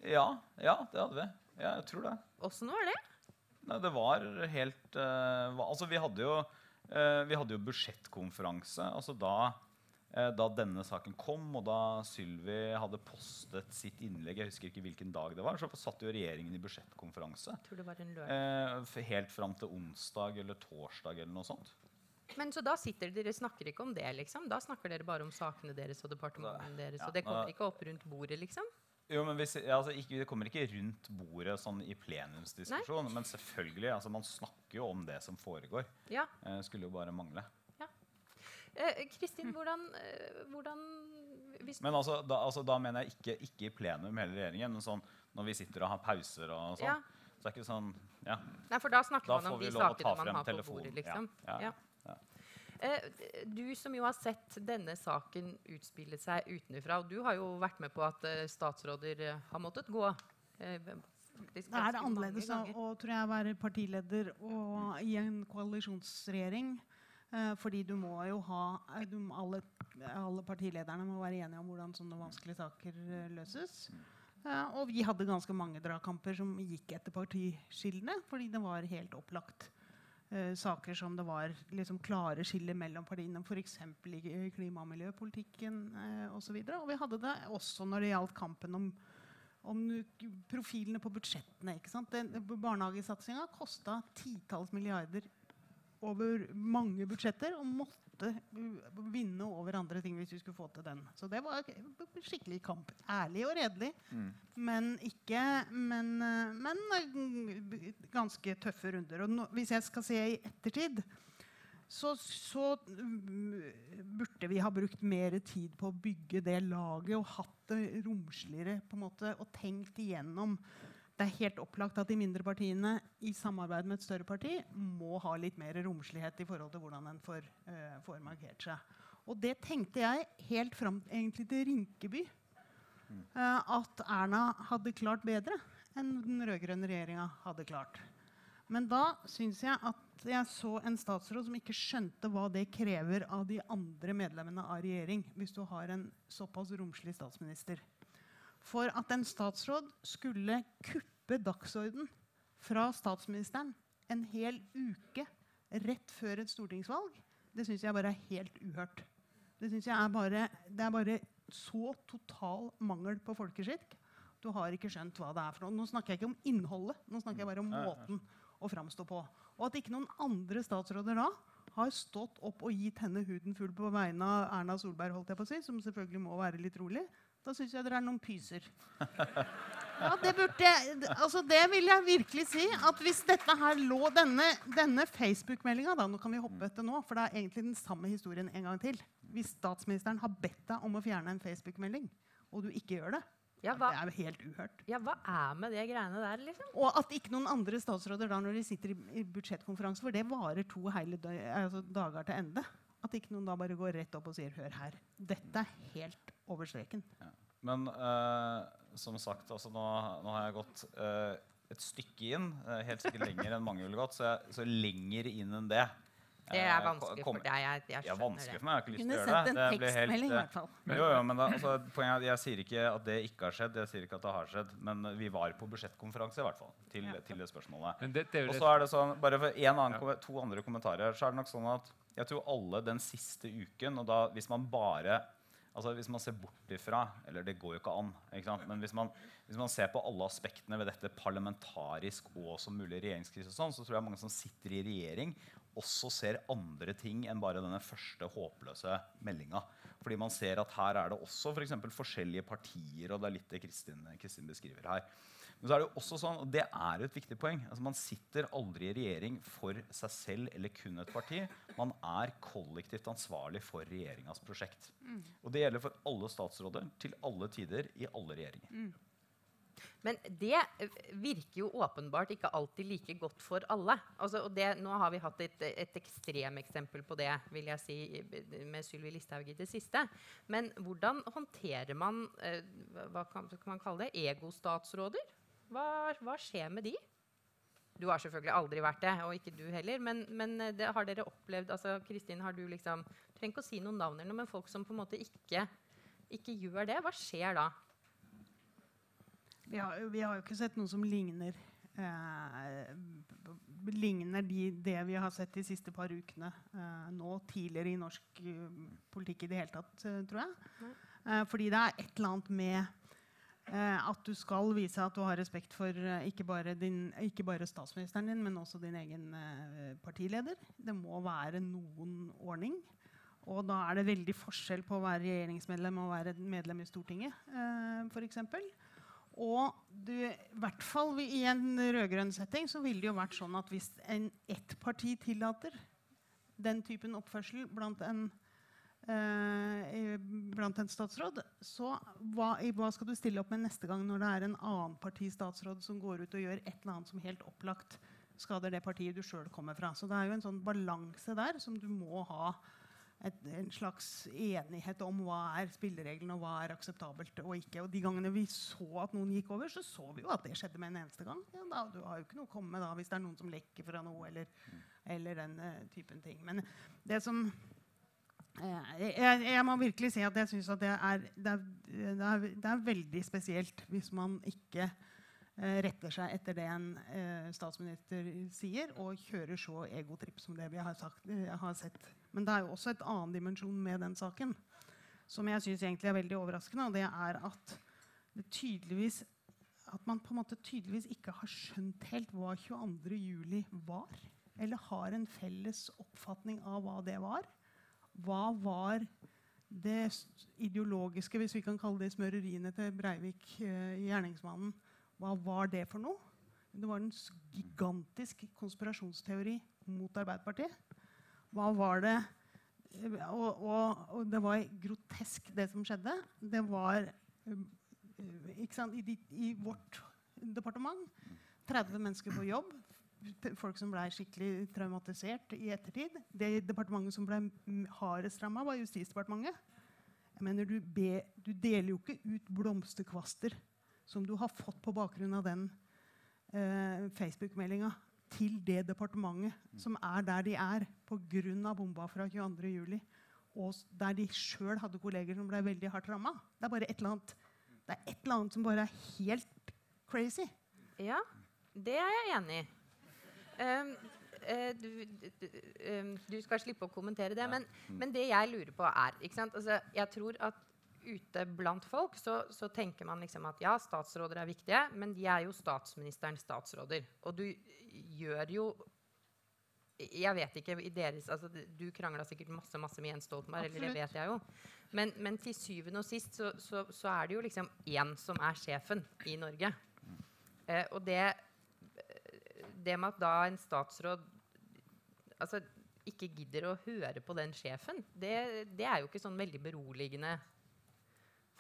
Ja, ja, det hadde vi. Ja, jeg tror det. Åssen var det? Nei, det var helt uh, Altså, vi hadde jo, uh, vi hadde jo budsjettkonferanse. Altså da, uh, da denne saken kom, og da Sylvi hadde postet sitt innlegg Jeg husker ikke hvilken dag det var. Så satt jo regjeringen i budsjettkonferanse. Jeg tror det var en lørdag. helt fram til onsdag eller torsdag eller noe sånt. Men så da sitter dere snakker ikke om det, liksom? Da snakker dere bare om sakene deres og departementene deres? Og det kommer ikke opp rundt bordet, liksom? Jo, men hvis, altså, ikke, Det kommer ikke rundt bordet sånn i plenumsdiskusjon. Men selvfølgelig, altså, man snakker jo om det som foregår. Ja. Eh, skulle jo bare mangle. Ja. Eh, Kristin, hvordan, eh, hvordan Men altså da, altså, da, mener jeg ikke, ikke, i plenum hele regjeringen, men sånn når vi sitter og har pauser og sånn. Ja. Så det er ikke sånn, ja. Nei, for da snakker da man om de sakene man har på bordet, liksom. Ja, ja. Eh, du som jo har sett denne saken utspille seg utenfra, og du har jo vært med på at eh, statsråder eh, har måttet gå. Det er annerledes å tror jeg, være partileder og i en koalisjonsregjering. fordi du må jo ha du, alle, alle, partilederne må være enige om hvordan sånne vanskelige saker løses. og vi hadde ganske mange dragkamper som gikk etter partiskillene, fordi det var helt opplagt uh, saker som det var liksom, klare skiller mellom partiene, f.eks. i klima- og miljøpolitikken eh, osv. Og, og vi hadde det også når det gjaldt kampen om, om profilene på budsjettene. Barnehagesatsinga kosta titalls milliarder over mange budsjetter og måtte vinne over andre ting hvis vi skulle få til den. Så det var skikkelig kamp. Ærlig og redelig, mm. men ikke men, men, ganske tøffe runder. Og no, hvis jeg skal se i ettertid, så, så, burde vi ha brukt mer tid på å bygge det laget og hatt det romsligere på en måte, og tenkt igjennom det er helt opplagt at de mindre partiene i samarbeid med et større parti må ha litt mer romslighet i forhold til hvordan en får, uh, får markert seg. Og det tenkte jeg helt fram egentlig til Rinkeby uh, at Erna hadde klart bedre enn den rød-grønne regjeringa hadde klart. Men da syns jeg at jeg så en statsråd som ikke skjønte hva det krever av de andre medlemmene av regjering hvis du har en såpass romslig statsminister for at en statsråd skulle kuppe dagsorden fra statsministeren en hel uke rett før et stortingsvalg, det syns jeg bare er helt uhørt. Det er bare, det er bare så total mangel på folkeskikk. Du har ikke skjønt hva det er for noe. Nå snakker jeg ikke om innholdet, nå snakker jeg bare om måten å framstå på. Og at ikke noen andre statsråder da har stått opp og gitt henne huden full på vegne av Erna Solberg, holdt jeg på å si, som selvfølgelig må være litt rolig, da syns jeg dere er noen pyser. Ja, det, burde, altså det vil jeg virkelig si. at Hvis dette her lå denne, denne Facebook-meldinga Nå kan vi hoppe etter nå, for det er egentlig den samme historien en gang til. Hvis statsministeren har bedt deg om å fjerne en Facebook-melding, og du ikke gjør det, ja, hva, det er jo helt uhørt. Ja, Hva er med de greiene der? liksom? Og at ikke noen andre statsråder da når de sitter i, i budsjettkonferanse, for det varer to hele altså dager til ende, at ikke noen da bare går rett opp og sier 'hør her'. Dette er helt over streken. Ja. Men uh, som sagt, altså, nå, nå, har jeg gått uh, et stykke inn. Uh, helt sikkert lenger enn mange ville gått. Så, jeg, så lenger inn enn det det er vanskelig for deg. Jeg, jeg ja, vanskelig for meg. Jeg har ikke lyst til å gjøre det. det blir helt, i hvert fall. Jo, jo, men da, altså, poenget, jeg sier ikke at det ikke har skjedd, jeg sier ikke at det har skjedd. Men vi var på budsjettkonferanse i hvert fall, til, ja. til det spørsmålet. Og så er det sånn, bare for annen, ja. to andre kommentarer, så er det nok sånn at jeg tror alle den siste uken, og da hvis man bare altså Hvis man ser bort ifra Eller det går jo ikke an. Ikke men hvis man, hvis man, ser på alle aspektene ved dette parlamentarisk og som mulig regjeringskrise, sånn, så tror jeg mange som sitter i regjering, også ser andre ting enn bare denne første håpløse meldinga. Fordi man ser at her er det også for eksempel, forskjellige partier, og det er litt det Kristin, Kristin beskriver her. Men så er det jo også sånn, og det er et viktig poeng, altså man sitter aldri i regjering for seg selv eller kun et parti. Man er kollektivt ansvarlig for regjeringas prosjekt. Mm. Og det gjelder for alle statsråder til alle tider i alle regjeringer. Mm. Men det eh, virker jo åpenbart ikke alltid like godt for alle. Altså, det, nå har vi hatt et, et ekstremeksempel på det vil jeg si, med Sylvi Listhaug i det siste. Men hvordan håndterer man eh, hva kan, kan man kalle det, egostatsråder? Hva, hva, skjer med de? Du har selvfølgelig aldri vært det, og ikke du heller. Men, men eh, det, har dere opplevd altså, Kristin, har du liksom trenger ikke å si noen navn, men folk som på en måte ikke, ikke gjør det, hva skjer da? Vi har, vi har, jo ikke sett noe som ligner eh, ligner de, det vi har sett de siste par ukene eh, nå tidligere i norsk uh, politikk i det hele tatt, uh, tror jeg. Eh, fordi det er et eller annet med eh, at du skal vise at du har respekt for eh, ikke bare, din, ikke, bare statsministeren din, men også din egen partileder. Det må være noen ordning. Og da er det veldig forskjell på å være regjeringsmedlem og være medlem i Stortinget. Eh, for eksempel. Og du, i hvert fall i en rød-grønn setting så ville det jo vært sånn at hvis en, ett parti tillater den typen oppførsel blant en, eh, blant en statsråd, så hva, hva, skal du stille opp med neste gang når det er en annen partistatsråd som går ut og gjør et eller annet som helt opplagt skader det partiet du sjøl kommer fra? Så det er jo en sånn balanse der som du må ha et, en slags enighet om hva er spillereglene og hva er akseptabelt og ikke. Og de gangene vi så at noen gikk over, så så vi jo at det skjedde med en eneste gang. Ja, da, du har jo ikke noe å komme med da hvis det er noen som lekker fra noe, eller, eller den uh, typen ting. Men det som uh, jeg, jeg, må virkelig si at jeg syns at det er, det, er, det, er, det er, veldig spesielt hvis man ikke retter seg etter det en statsminister sier, og kjører så egotripp som det vi har, sagt, har sett men det er jo også et annen dimensjon med den saken som jeg syns er veldig overraskende. og det er at, det at man på en måte tydeligvis ikke har skjønt helt hva 22.07. var. Eller har en felles oppfatning av hva det var. Hva var det ideologiske, hvis vi kan kalle det smøreriene til Breivik, eh, gjerningsmannen, hva var det for noe? Det var en gigantisk konspirasjonsteori mot Arbeiderpartiet. Hva var det og, og, og, det var grotesk, det som skjedde. Det var sant, i, i, vårt departement 30 mennesker på jobb. Folk som ble skikkelig traumatisert i ettertid. Det departementet som ble hardest ramma, var Justisdepartementet. Jeg mener, du, be, du, deler jo ikke ut blomsterkvaster som du har fått på bakgrunn av den eh, Facebook-meldinga til det departementet som er der de er pga. bomba fra 22.07. Og der de sjøl hadde kolleger som ble veldig hardt ramma. Det er bare et eller annet det er et eller annet som bare er helt crazy. Ja, det er jeg enig i. Um, uh, du, du, um, du, skal slippe å kommentere det, men, men det jeg lurer på, er altså, Jeg tror at ute blant folk så, så, tenker man liksom at ja, statsråder er viktige, men de er jo statsministerens statsråder. Og du gjør jo Jeg vet ikke deres, altså, Du krangla sikkert masse masse med Jens Stoltenberg, eller det vet jeg jo. Men, men til syvende og sist så, så, så, er det jo liksom én som er sjefen i Norge. Eh, og det, det med at da en statsråd altså, ikke gidder å høre på den sjefen, det, det er jo ikke sånn veldig beroligende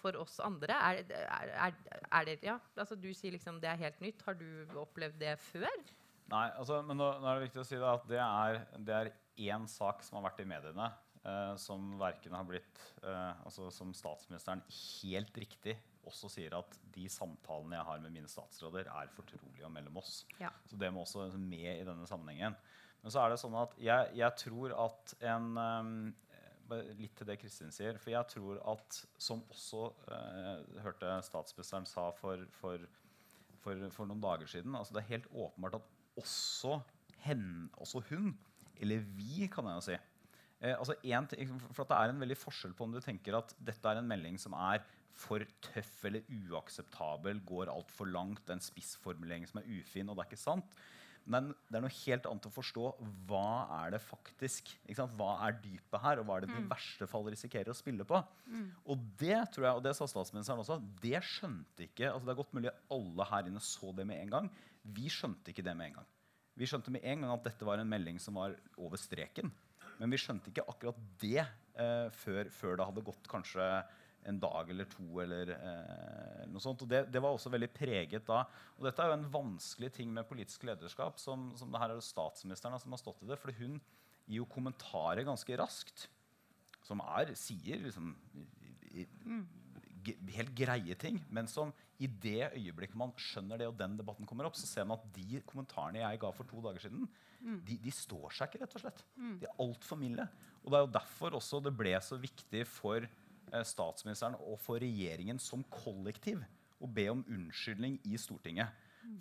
for oss andre? Er, er, er, er det, ja, altså du sier liksom det er helt nytt. Har du opplevd det før? Nei, altså, men nå, nå, er det viktig å si at det er, det er én sak som har vært i mediene, eh, som verken har blitt eh, altså, Som statsministeren helt riktig også sier at de samtalene jeg har med mine statsråder, er fortrolige og mellom oss. Ja. Så det må også med i denne sammenhengen. Men så er det sånn at jeg, jeg tror at en, um, litt til det Kristin sier. For jeg tror at, som også eh, hørte statsministeren sa for, for, for, for, noen dager siden altså Det er helt åpenbart at også, hen, også hun, eller vi, kan jeg jo si eh, altså en, for Det er en veldig forskjell på om du tenker at dette er en melding som er for tøff eller uakseptabel, går altfor langt, en spissformulering som er ufin, og det er ikke sant. Men det er noe helt annet å forstå hva er det faktisk Hva er dypet her, og hva er det du i mm. verste fall risikerer å spille på? Mm. Og det tror jeg, og det sa statsministeren også, det skjønte ikke altså Det er godt mulig alle her inne så det med en gang. Vi skjønte ikke det med en gang. Vi skjønte med en gang at dette var en melding som var over streken. Men vi skjønte ikke akkurat det eh, før, før det hadde gått kanskje en dag eller to. eller eh, noe sånt. Og det, det, var også veldig preget da. Og dette er jo en vanskelig ting med politisk lederskap. som, som det her er det statsministeren som har stått i det. For hun gir jo kommentarer ganske raskt. Som er, sier liksom i, i, helt greie ting, men som i det øyeblikket man skjønner det, og den debatten kommer opp, så ser man at de kommentarene jeg ga for to dager siden, mm. de, de, står seg ikke, rett og slett. Mm. De er altfor milde. Og det er jo derfor også det ble så viktig for statsministeren og for regjeringen som kollektiv å be om unnskyldning i Stortinget.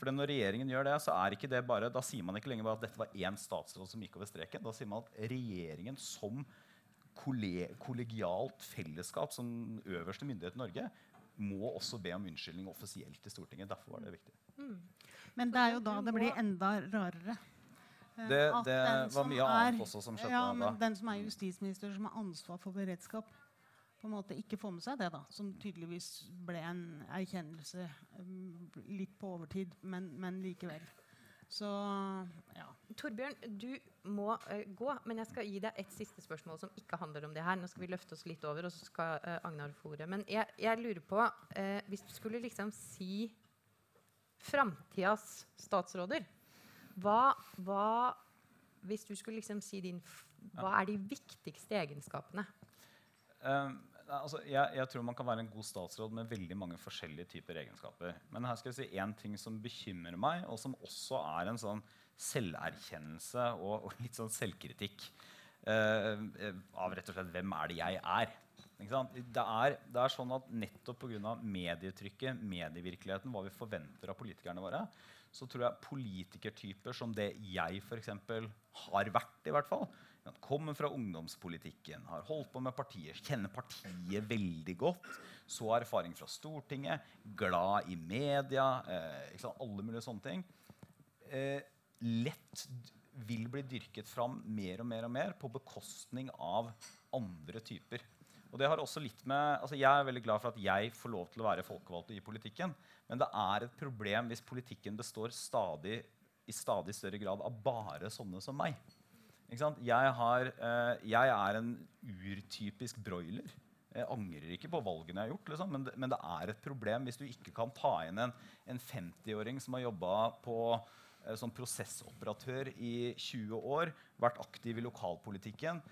For når regjeringen gjør det, så er ikke det bare, Da sier man ikke lenger bare at dette var én statsråd som gikk over streken. Da sier man at regjeringen som kollegialt fellesskap, som øverste myndighet i Norge, må også be om unnskyldning offisielt til Stortinget. Derfor var det viktig. Mm. Men det er jo da det blir enda rarere. Eh, det, det var mye annet også som skjedde ja, men da. Den som er justisminister, som har ansvar for beredskap, på en måte ikke får med seg det, da, som tydeligvis ble en erkjennelse um, litt på overtid, men, men likevel. Så ja. Torbjørn, du må uh, gå, men jeg skal gi deg et siste spørsmål som ikke handler om det her. Nå skal vi løfte oss litt over, og så skal uh, Agnar få ordet. Men jeg, jeg, lurer på, uh, hvis du skulle liksom si framtidas statsråder, hva, hva Hvis du skulle liksom si din Hva er de viktigste egenskapene? Um, altså, jeg, jeg, tror man kan være en god statsråd med veldig mange forskjellige typer egenskaper. Men her skal jeg si én ting som bekymrer meg, og som også er en sånn selverkjennelse og, og litt sånn selvkritikk. Uh, av rett og slett hvem er det jeg er. Det er, det er sånn at Nettopp pga. medietrykket, medievirkeligheten, hva vi forventer av politikerne våre, så tror jeg politikertyper som det jeg f.eks. har vært, i hvert fall, Kommer fra ungdomspolitikken, har holdt på med partier, kjenner partiet veldig godt. Så erfaring fra Stortinget, glad i media, eh, alle mulige sånne ting. Eh, lett vil bli dyrket fram mer og mer og mer på bekostning av andre typer. Og det har også litt med, altså Jeg er veldig glad for at jeg får lov til å være folkevalgt i politikken. Men det er et problem hvis politikken består stadig, i stadig større grad av bare sånne som meg. Jeg, har, eh, jeg, er en urtypisk broiler. Jeg angrer ikke på valgene jeg har gjort, liksom, men, det, men, det, er et problem hvis du ikke kan ta inn en, en 50-åring som har jobba eh, som prosessoperatør i 20 år, vært aktiv i lokalpolitikken,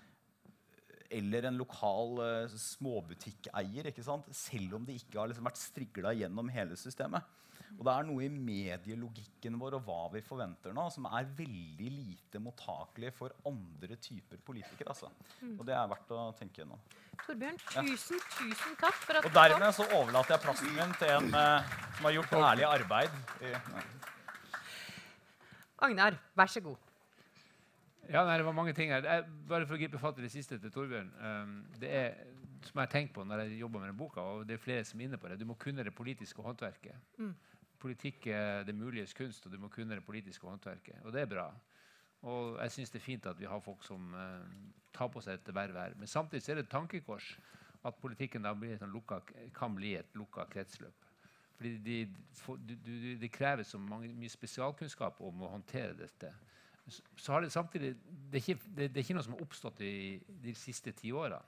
eller en lokal eh, småbutikkeier, selv om de ikke har liksom vært strigla gjennom hele systemet. Og det er noe i medielogikken vår og hva vi forventer nå, som er veldig lite mottakelig for andre typer politikere. Altså. Mm. Og det er verdt å tenke gjennom. Torbjørn, tusen, ja. tusen takk for at og dermed så overlater jeg plassen min til en uh, som har gjort ærlig arbeid. Agnar, vær så god. Ja, nei, Det var mange ting her. Jeg, bare for å gripe fatt i det siste til Torbjørn. Um, det er, som jeg har tenkt på når jeg jobber med denne boka, og det er flere som er inne på det, du må kunne det politiske håndverket. Mm politikk er det muliges kunst, og du må kunne det politiske håndverket. Og det er bra. Og jeg syns det er fint at vi har folk som uh, tar på seg dette verv her. Men samtidig er det et tankekors at politikken sånn lukka, kan bli et lukka kretsløp. Fordi det de, de, de krever så mange, mye spesialkunnskap om å håndtere dette. Så, så har det samtidig det er, ikke, det, det er ikke noe som har oppstått i de siste ti årene.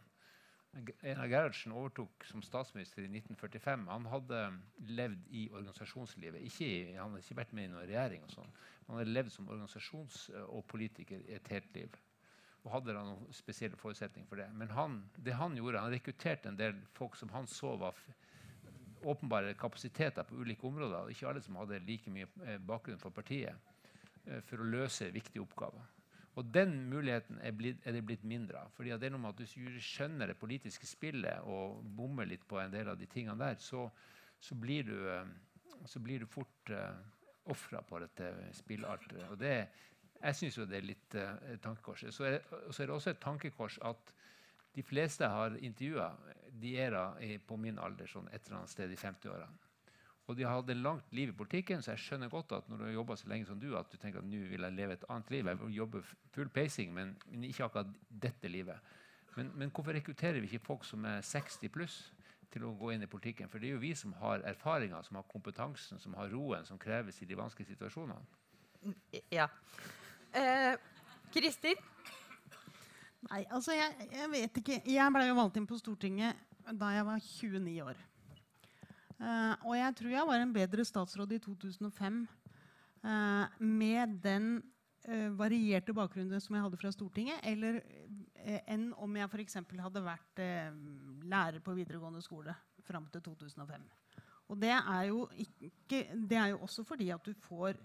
Einar Gerhardsen overtok som statsminister i 1945. Han hadde levd i organisasjonslivet. Ikke han hadde ikke vært med i noen regjering. og sånn. Han hadde levd som organisasjons- og politiker i et helt liv. Og hadde da noen spesielle forutsetninger for det. Men han, det han gjorde, han rekrutterte en del folk som han så var åpenbare kapasiteter på ulike områder. Ikke alle som hadde like mye eh, bakgrunn for partiet, eh, for å løse viktige oppgaver. Og den muligheten er, blitt, er det blitt mindre av. fordi det er noe med at Hvis du skjønner det politiske spillet og bommer litt på en del av de tingene der, så, så, blir, du, eh, så blir, du, fort uh, eh, ofra på dette spillalteret. Og det, jeg syns jo det er litt uh, tankekors. Så er, så er det også et tankekors at de fleste jeg har intervjua, de er da på min alder sånn et eller annet sted i 50-årene. Og de har hatt et langt liv i politikken, så jeg skjønner godt at når du har jobba så lenge som du, at du tenker at nå vil jeg leve et annet liv. Jeg vil jobbe full pacing, men, men ikke akkurat dette livet. Men, men, hvorfor rekrutterer vi ikke folk som er 60 pluss, til å gå inn i politikken? For det er jo vi som har erfaringer, som har kompetansen, som har roen som kreves i de vanskelige situasjonene. Ja. Eh, Kristin? Nei, altså jeg, jeg vet ikke. Jeg ble jo valgt inn på Stortinget da jeg var 29 år. Uh, og jeg tror jeg var en bedre statsråd i 2005 uh, eh, med den uh, varierte bakgrunnen som jeg hadde fra Stortinget, eller enn om jeg f.eks. hadde vært lærer på videregående skole fram til 2005. Og det er, jo ikke, det er jo også fordi at du får,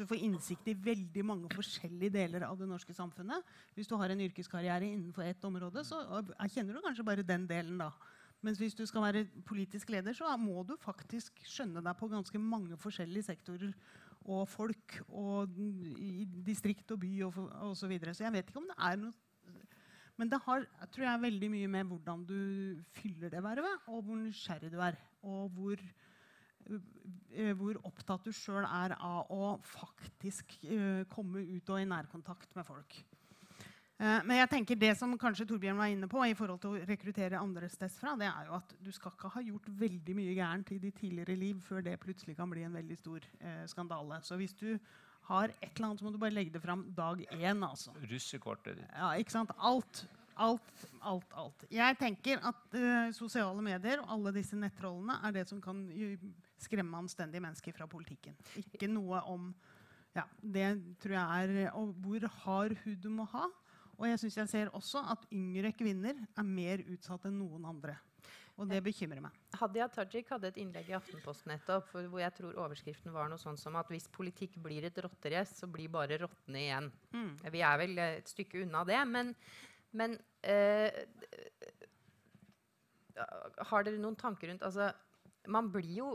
du får innsikt i veldig mange forskjellige deler av det norske samfunnet. Hvis du har en yrkeskarriere innenfor ett område, så erkjenner du kanskje bare den delen. da. Mens hvis du skal være politisk leder, så må du faktisk skjønne deg på ganske mange forskjellige sektorer og folk og i distrikt og by og osv. Så, videre. så jeg vet ikke om det er noe Men det har tror jeg, veldig mye med hvordan du fyller det vervet, og hvor nysgjerrig du er. Og hvor, uh, hvor opptatt du sjøl er av å faktisk uh, komme ut og i nærkontakt med folk. Eh, men jeg tenker det som kanskje Torbjørn var inne på, i forhold til å rekruttere andre steds fra, det er jo at du skal ikke ha gjort veldig mye gærent i ditt tidligere liv før det plutselig kan bli en veldig stor eh, skandale. Så hvis du har et eller annet, så må du bare legge det fram dag én. Altså. Russekortet ditt. Ja, ikke sant? Alt. Alt, alt, alt. Jeg tenker at uh, sosiale medier og alle disse nettrollene er det som kan skremme anstendige mennesker fra politikken. Ikke noe om ja, Det tror jeg er Og hvor hard hud du må ha og jeg synes jeg ser også at yngre kvinner er mer utsatt enn noen andre. Og det bekymrer meg. Hadia Tajik hadde et innlegg i Aftenposten nettopp hvor jeg tror overskriften var noe sånn som at hvis politikk blir et rotterace, så blir bare rottene igjen. Mm. Vi er vel et stykke unna det, men, men øh, Har dere noen tanker rundt altså, Man blir jo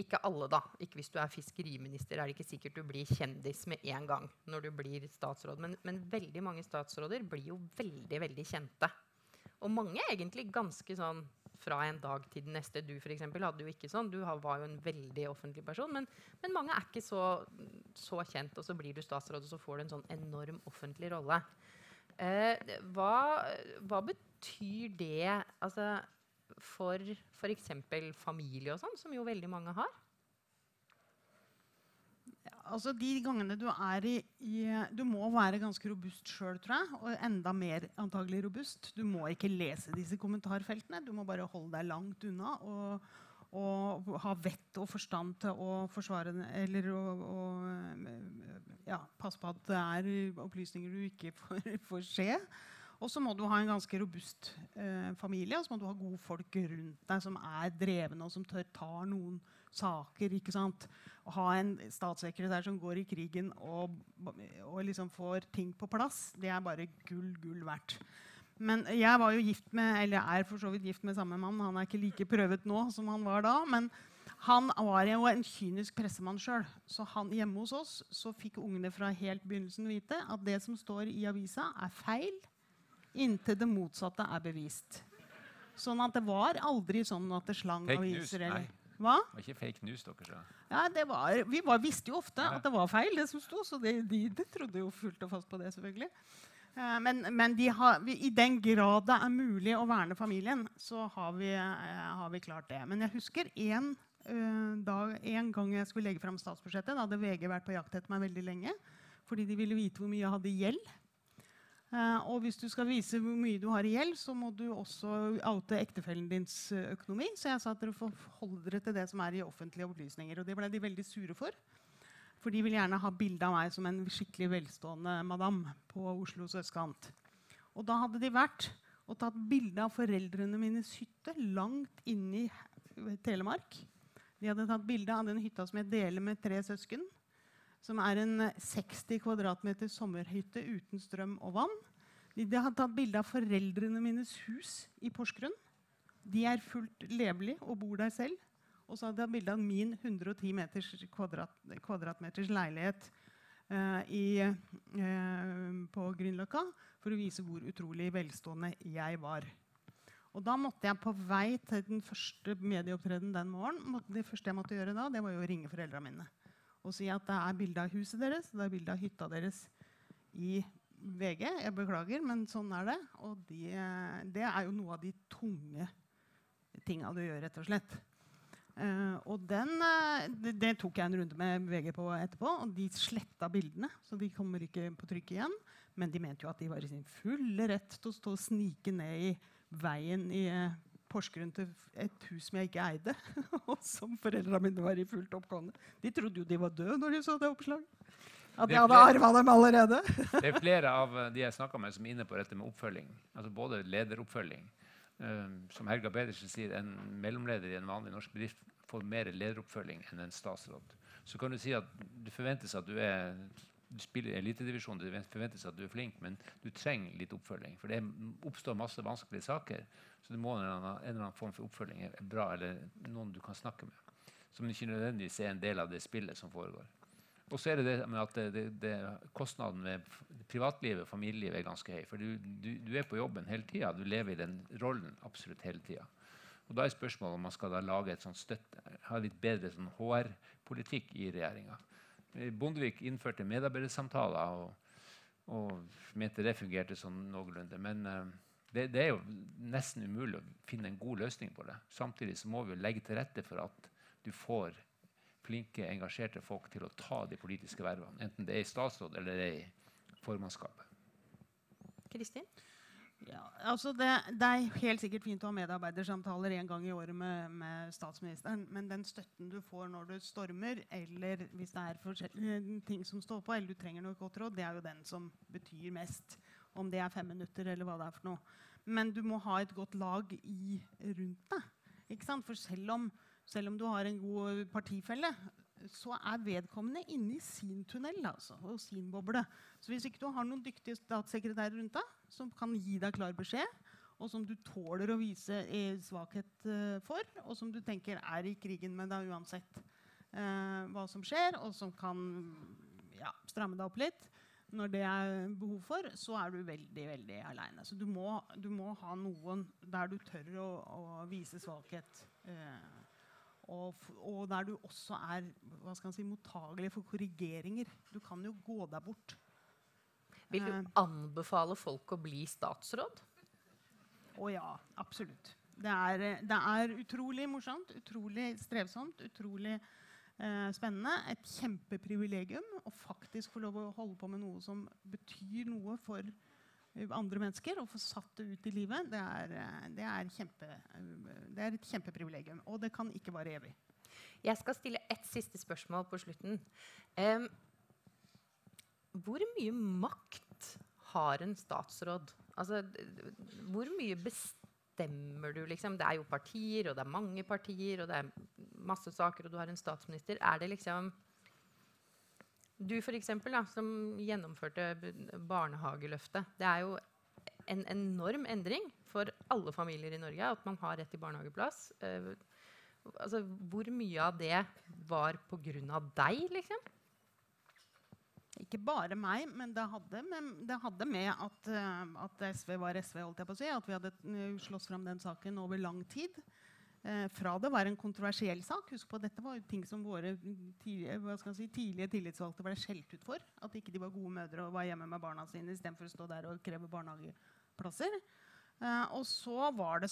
ikke alle, da. Ikke hvis du er fiskeriminister, er det ikke sikkert du blir kjendis med en gang. når du blir statsråd. Men, men, veldig mange statsråder blir jo veldig veldig kjente. Og mange er egentlig ganske sånn fra en dag til den neste. Du for eksempel, hadde jo ikke sånn. Du var jo en veldig offentlig person. Men, men mange er ikke så, så, kjent, og så blir du statsråd, og så får du en sånn enorm offentlig rolle. Eh, hva, hva betyr det altså, for f.eks. familie og sånn, som jo veldig mange har? Altså De gangene du er i, i Du må være ganske robust sjøl, tror jeg. Og enda mer antagelig robust. Du må ikke lese disse kommentarfeltene. Du må bare holde deg langt unna. og og ha vett og forstand til å forsvare eller å, ja, passe på at det er opplysninger du ikke får, får se. Og så må du ha en ganske robust eh, familie, og så må du ha gode folk rundt deg som er drevne, og som tør ta noen saker. ikke sant? Å ha en statssekretær som går i krigen og, og liksom får ting på plass, det er bare gull, gull verdt. Men jeg var jo gift med, eller er for så vidt gift med samme mann. Han er ikke like prøvet nå som han var da. men han var jo en kynisk pressemann sjøl. Så han, hjemme hos oss så fikk ungene fra helt begynnelsen vite at det som står i avisa, er feil inntil det motsatte er bevist. Sånn at det var aldri sånn at det slang fake aviser. News, eller Hva? Det var ikke fake news dere sa? Ja, det var, vi var, visste jo ofte at det var feil, det som sto. Så de, de, de trodde jo fullt og fast på det, selvfølgelig. Uh, men, men de har, vi, i den grad det er mulig å verne familien, så har vi, eh, har vi klart det. Men jeg husker en, uh, dag, en gang jeg skulle legge fram statsbudsjettet. Da hadde VG vært på jakt etter meg veldig lenge fordi de ville vite hvor mye jeg hadde gjeld. Uh, og hvis du skal vise hvor mye du har i gjeld, så må du også oute ektefellen dins eh, økonomi. Så jeg sa at dere får holde dere til det som er i offentlige opplysninger. Og det ble de veldig sure for. For de vil gjerne ha bilde av meg som en skikkelig velstående madame på Oslos østkant. Og da hadde de vært og tatt bilde av foreldrene mines hytte langt inne i Telemark. De hadde tatt bilde av den hytta som jeg deler med tre søsken som er en 60 kvadratmeter sommerhytte uten strøm og vann. De, de har tatt bilde av foreldrene mines hus i Porsgrunn. De er fullt levelige og bor der selv. Og så hadde jeg bilde av min 110 meters kvadrat, kvadratmeters leilighet uh, i, uh, på Grünerløkka for å vise hvor utrolig velstående jeg var. Og da måtte jeg på vei til den første medieopptredenen den morgenen det første jeg måtte gjøre da, det var jo å ringe foreldrene mine og si at det er bilde av huset deres det er bilde av hytta deres i VG. Jeg beklager, men sånn er det. Og de, det er jo noe av de tunge tinga du gjør, rett og slett. Uh, og den, uh, det, det, tok jeg en runde med VG på etterpå. Og de sletta bildene, så de kommer ikke på trykk igjen. Men de mente jo at de var i sin fulle rett til å stå og snike ned i veien i uh, Porsgrunn til et hus som jeg ikke eide, og som foreldrene mine var i fullt oppgående. De trodde jo de var døde når de så det oppslaget. At jeg hadde arva dem allerede. det er flere av de jeg snakka med, som er inne på dette med oppfølging. Altså både lederoppfølging. Um, som Helga Pedersen sier, en mellomleder i en vanlig norsk bedrift får mer lederoppfølging enn en statsråd. Så kan du si at det forventes at du er du spiller elitedivisjon, det forventes at du er flink, men du trenger litt oppfølging. For det oppstår masse vanskelige saker, så du må en eller annen, en eller annen form for oppfølging er bra, eller noen du kan snakke med. Som ikke nødvendigvis er en del av det spillet som foregår. Og så er det det med at det, det, det, kostnaden med privatlivet og familielivet er ganske høy. For du, du, du er på jobben hele tida. Du lever i den rollen absolutt hele tida. Og da er spørsmålet om man skal lage et sånt støtte, ha litt bedre sånn HR-politikk i regjeringa. Bondevik innførte medarbeidersamtaler og, og, mente det fungerte sånn noenlunde. Men uh, det, det, er jo nesten umulig å finne en god løsning på det. Samtidig så må vi legge til rette for at du får flinke, engasjerte folk til å ta de politiske vervene. Enten det er i statsråd eller det er i formannskapet. Kristin? Ja, altså det, det, er helt sikkert fint å ha medarbeidersamtaler en gang i året med, med, statsministeren, men den støtten du får når du stormer, eller hvis det er ting som står på, eller du trenger noe godt råd, det er jo den som betyr mest. Om det er fem minutter eller hva det er for noe. Men du må ha et godt lag i, rundt deg. For selv om selv om du har en god partifelle, så er vedkommende inne i sin tunnel altså, og sin boble. Så hvis ikke du har noen dyktige statssekretærer rundt deg som kan gi deg klar beskjed, og som du tåler å vise svakhet uh, for, og som du tenker er i krigen med deg uansett eh, hva som skjer, og som kan ja, stramme deg opp litt når det er behov for, så er du veldig veldig aleine. Så du må, du må, ha noen der du tør å, å vise svakhet. Uh, og, og, der du også er hva skal si, mottagelig for korrigeringer. Du kan jo gå deg bort. Vil du eh. anbefale folk å bli statsråd? Å ja, absolutt. Det er, det er, utrolig morsomt, utrolig strevsomt, utrolig eh, spennende. Et kjempeprivilegium å faktisk få lov å holde på med noe som betyr noe for andre mennesker og få satt det ut i livet, det er, eh, det er, kjempe, det er et kjempeprivilegium. Og det kan ikke vare evig. Jeg skal stille ett siste spørsmål på slutten. Um, hvor mye makt har en statsråd? Altså, hvor mye bestemmer du, liksom? Det er jo partier, og det er mange partier, og det er masse saker, og du har en statsminister. Er det liksom du for eksempel, da, som gjennomførte barnehageløftet. Det er jo en enorm endring for alle familier i Norge at man har rett til barnehageplass. Uh, altså, hvor mye av det var pga. deg, liksom? Ikke bare meg, men det hadde med, det hadde med at, uh, at, SV var SV. holdt jeg på å si, At vi hadde uh, slåss fram den saken over lang tid. Eh, fra det var en kontroversiell sak. Husk på, Dette var ting som våre tidlige, si, tidlige tillitsvalgte ble skjelt ut for. At ikke de var gode mødre og var hjemme med barna sine istedenfor å stå der og kreve barnehageplasser. Eh, og så var det,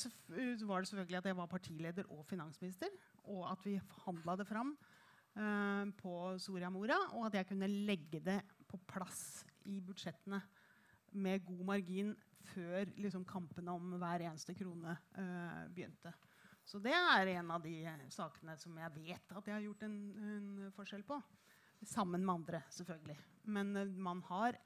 var det, selvfølgelig at jeg var partileder og finansminister, og at vi handla det fram eh, på Soria Moria, og at jeg kunne legge det på plass i budsjettene med god margin før liksom, kampene om hver eneste krone eh, begynte. Så det er en av de sakene som jeg vet at jeg har gjort en, en forskjell på. Sammen med andre, selvfølgelig. Men uh, man har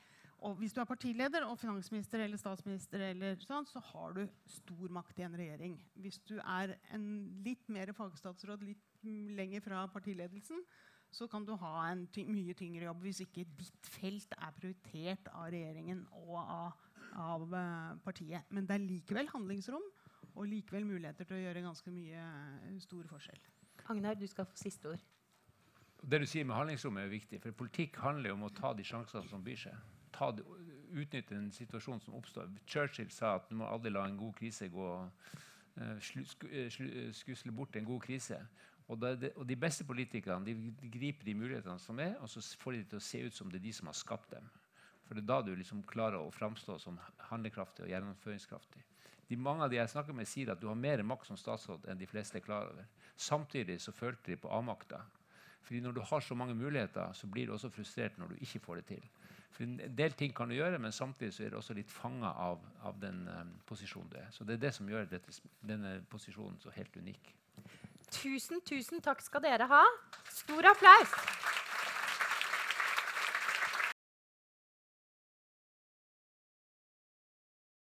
og hvis du er partileder og finansminister eller statsminister, eller sånn, så har du stor makt i en regjering. Hvis du er en litt mer fagstatsråd litt lenger fra partiledelsen, så kan du ha en ty mye tyngre jobb hvis ikke ditt felt er prioritert av regjeringen og av, av uh, partiet. Men det er likevel handlingsrom og likevel muligheter til å gjøre ganske mye eh, stor forskjell. Agnar, du skal få siste ord. Det du sier med handlingsrommet, er viktig. For politikk handler jo om å ta de sjansene som byr seg. Det, utnytte en situasjon som oppstår. Churchill sa at du må aldri la en god krise gå uh, uh, skusle bort en god krise. Og, det, og de beste politikerne de, de, griper de mulighetene som er, og så får de det til å se ut som det er de som har skapt dem. For det er da du liksom klarer å framstå som handlekraftig og gjennomføringskraftig de mange av de jeg snakker med, sier at du har mer makt som statsråd enn de fleste er klar over. Samtidig så følte de på avmakta. Fordi når du har så mange muligheter, så blir du også frustrert når du ikke får det til. For En del ting kan du gjøre, men samtidig så er du også litt fanga av, av, den um, posisjonen du er. Så det er det som gjør dette, denne posisjonen så helt unik. Tusen, tusen takk skal dere ha. Stor applaus.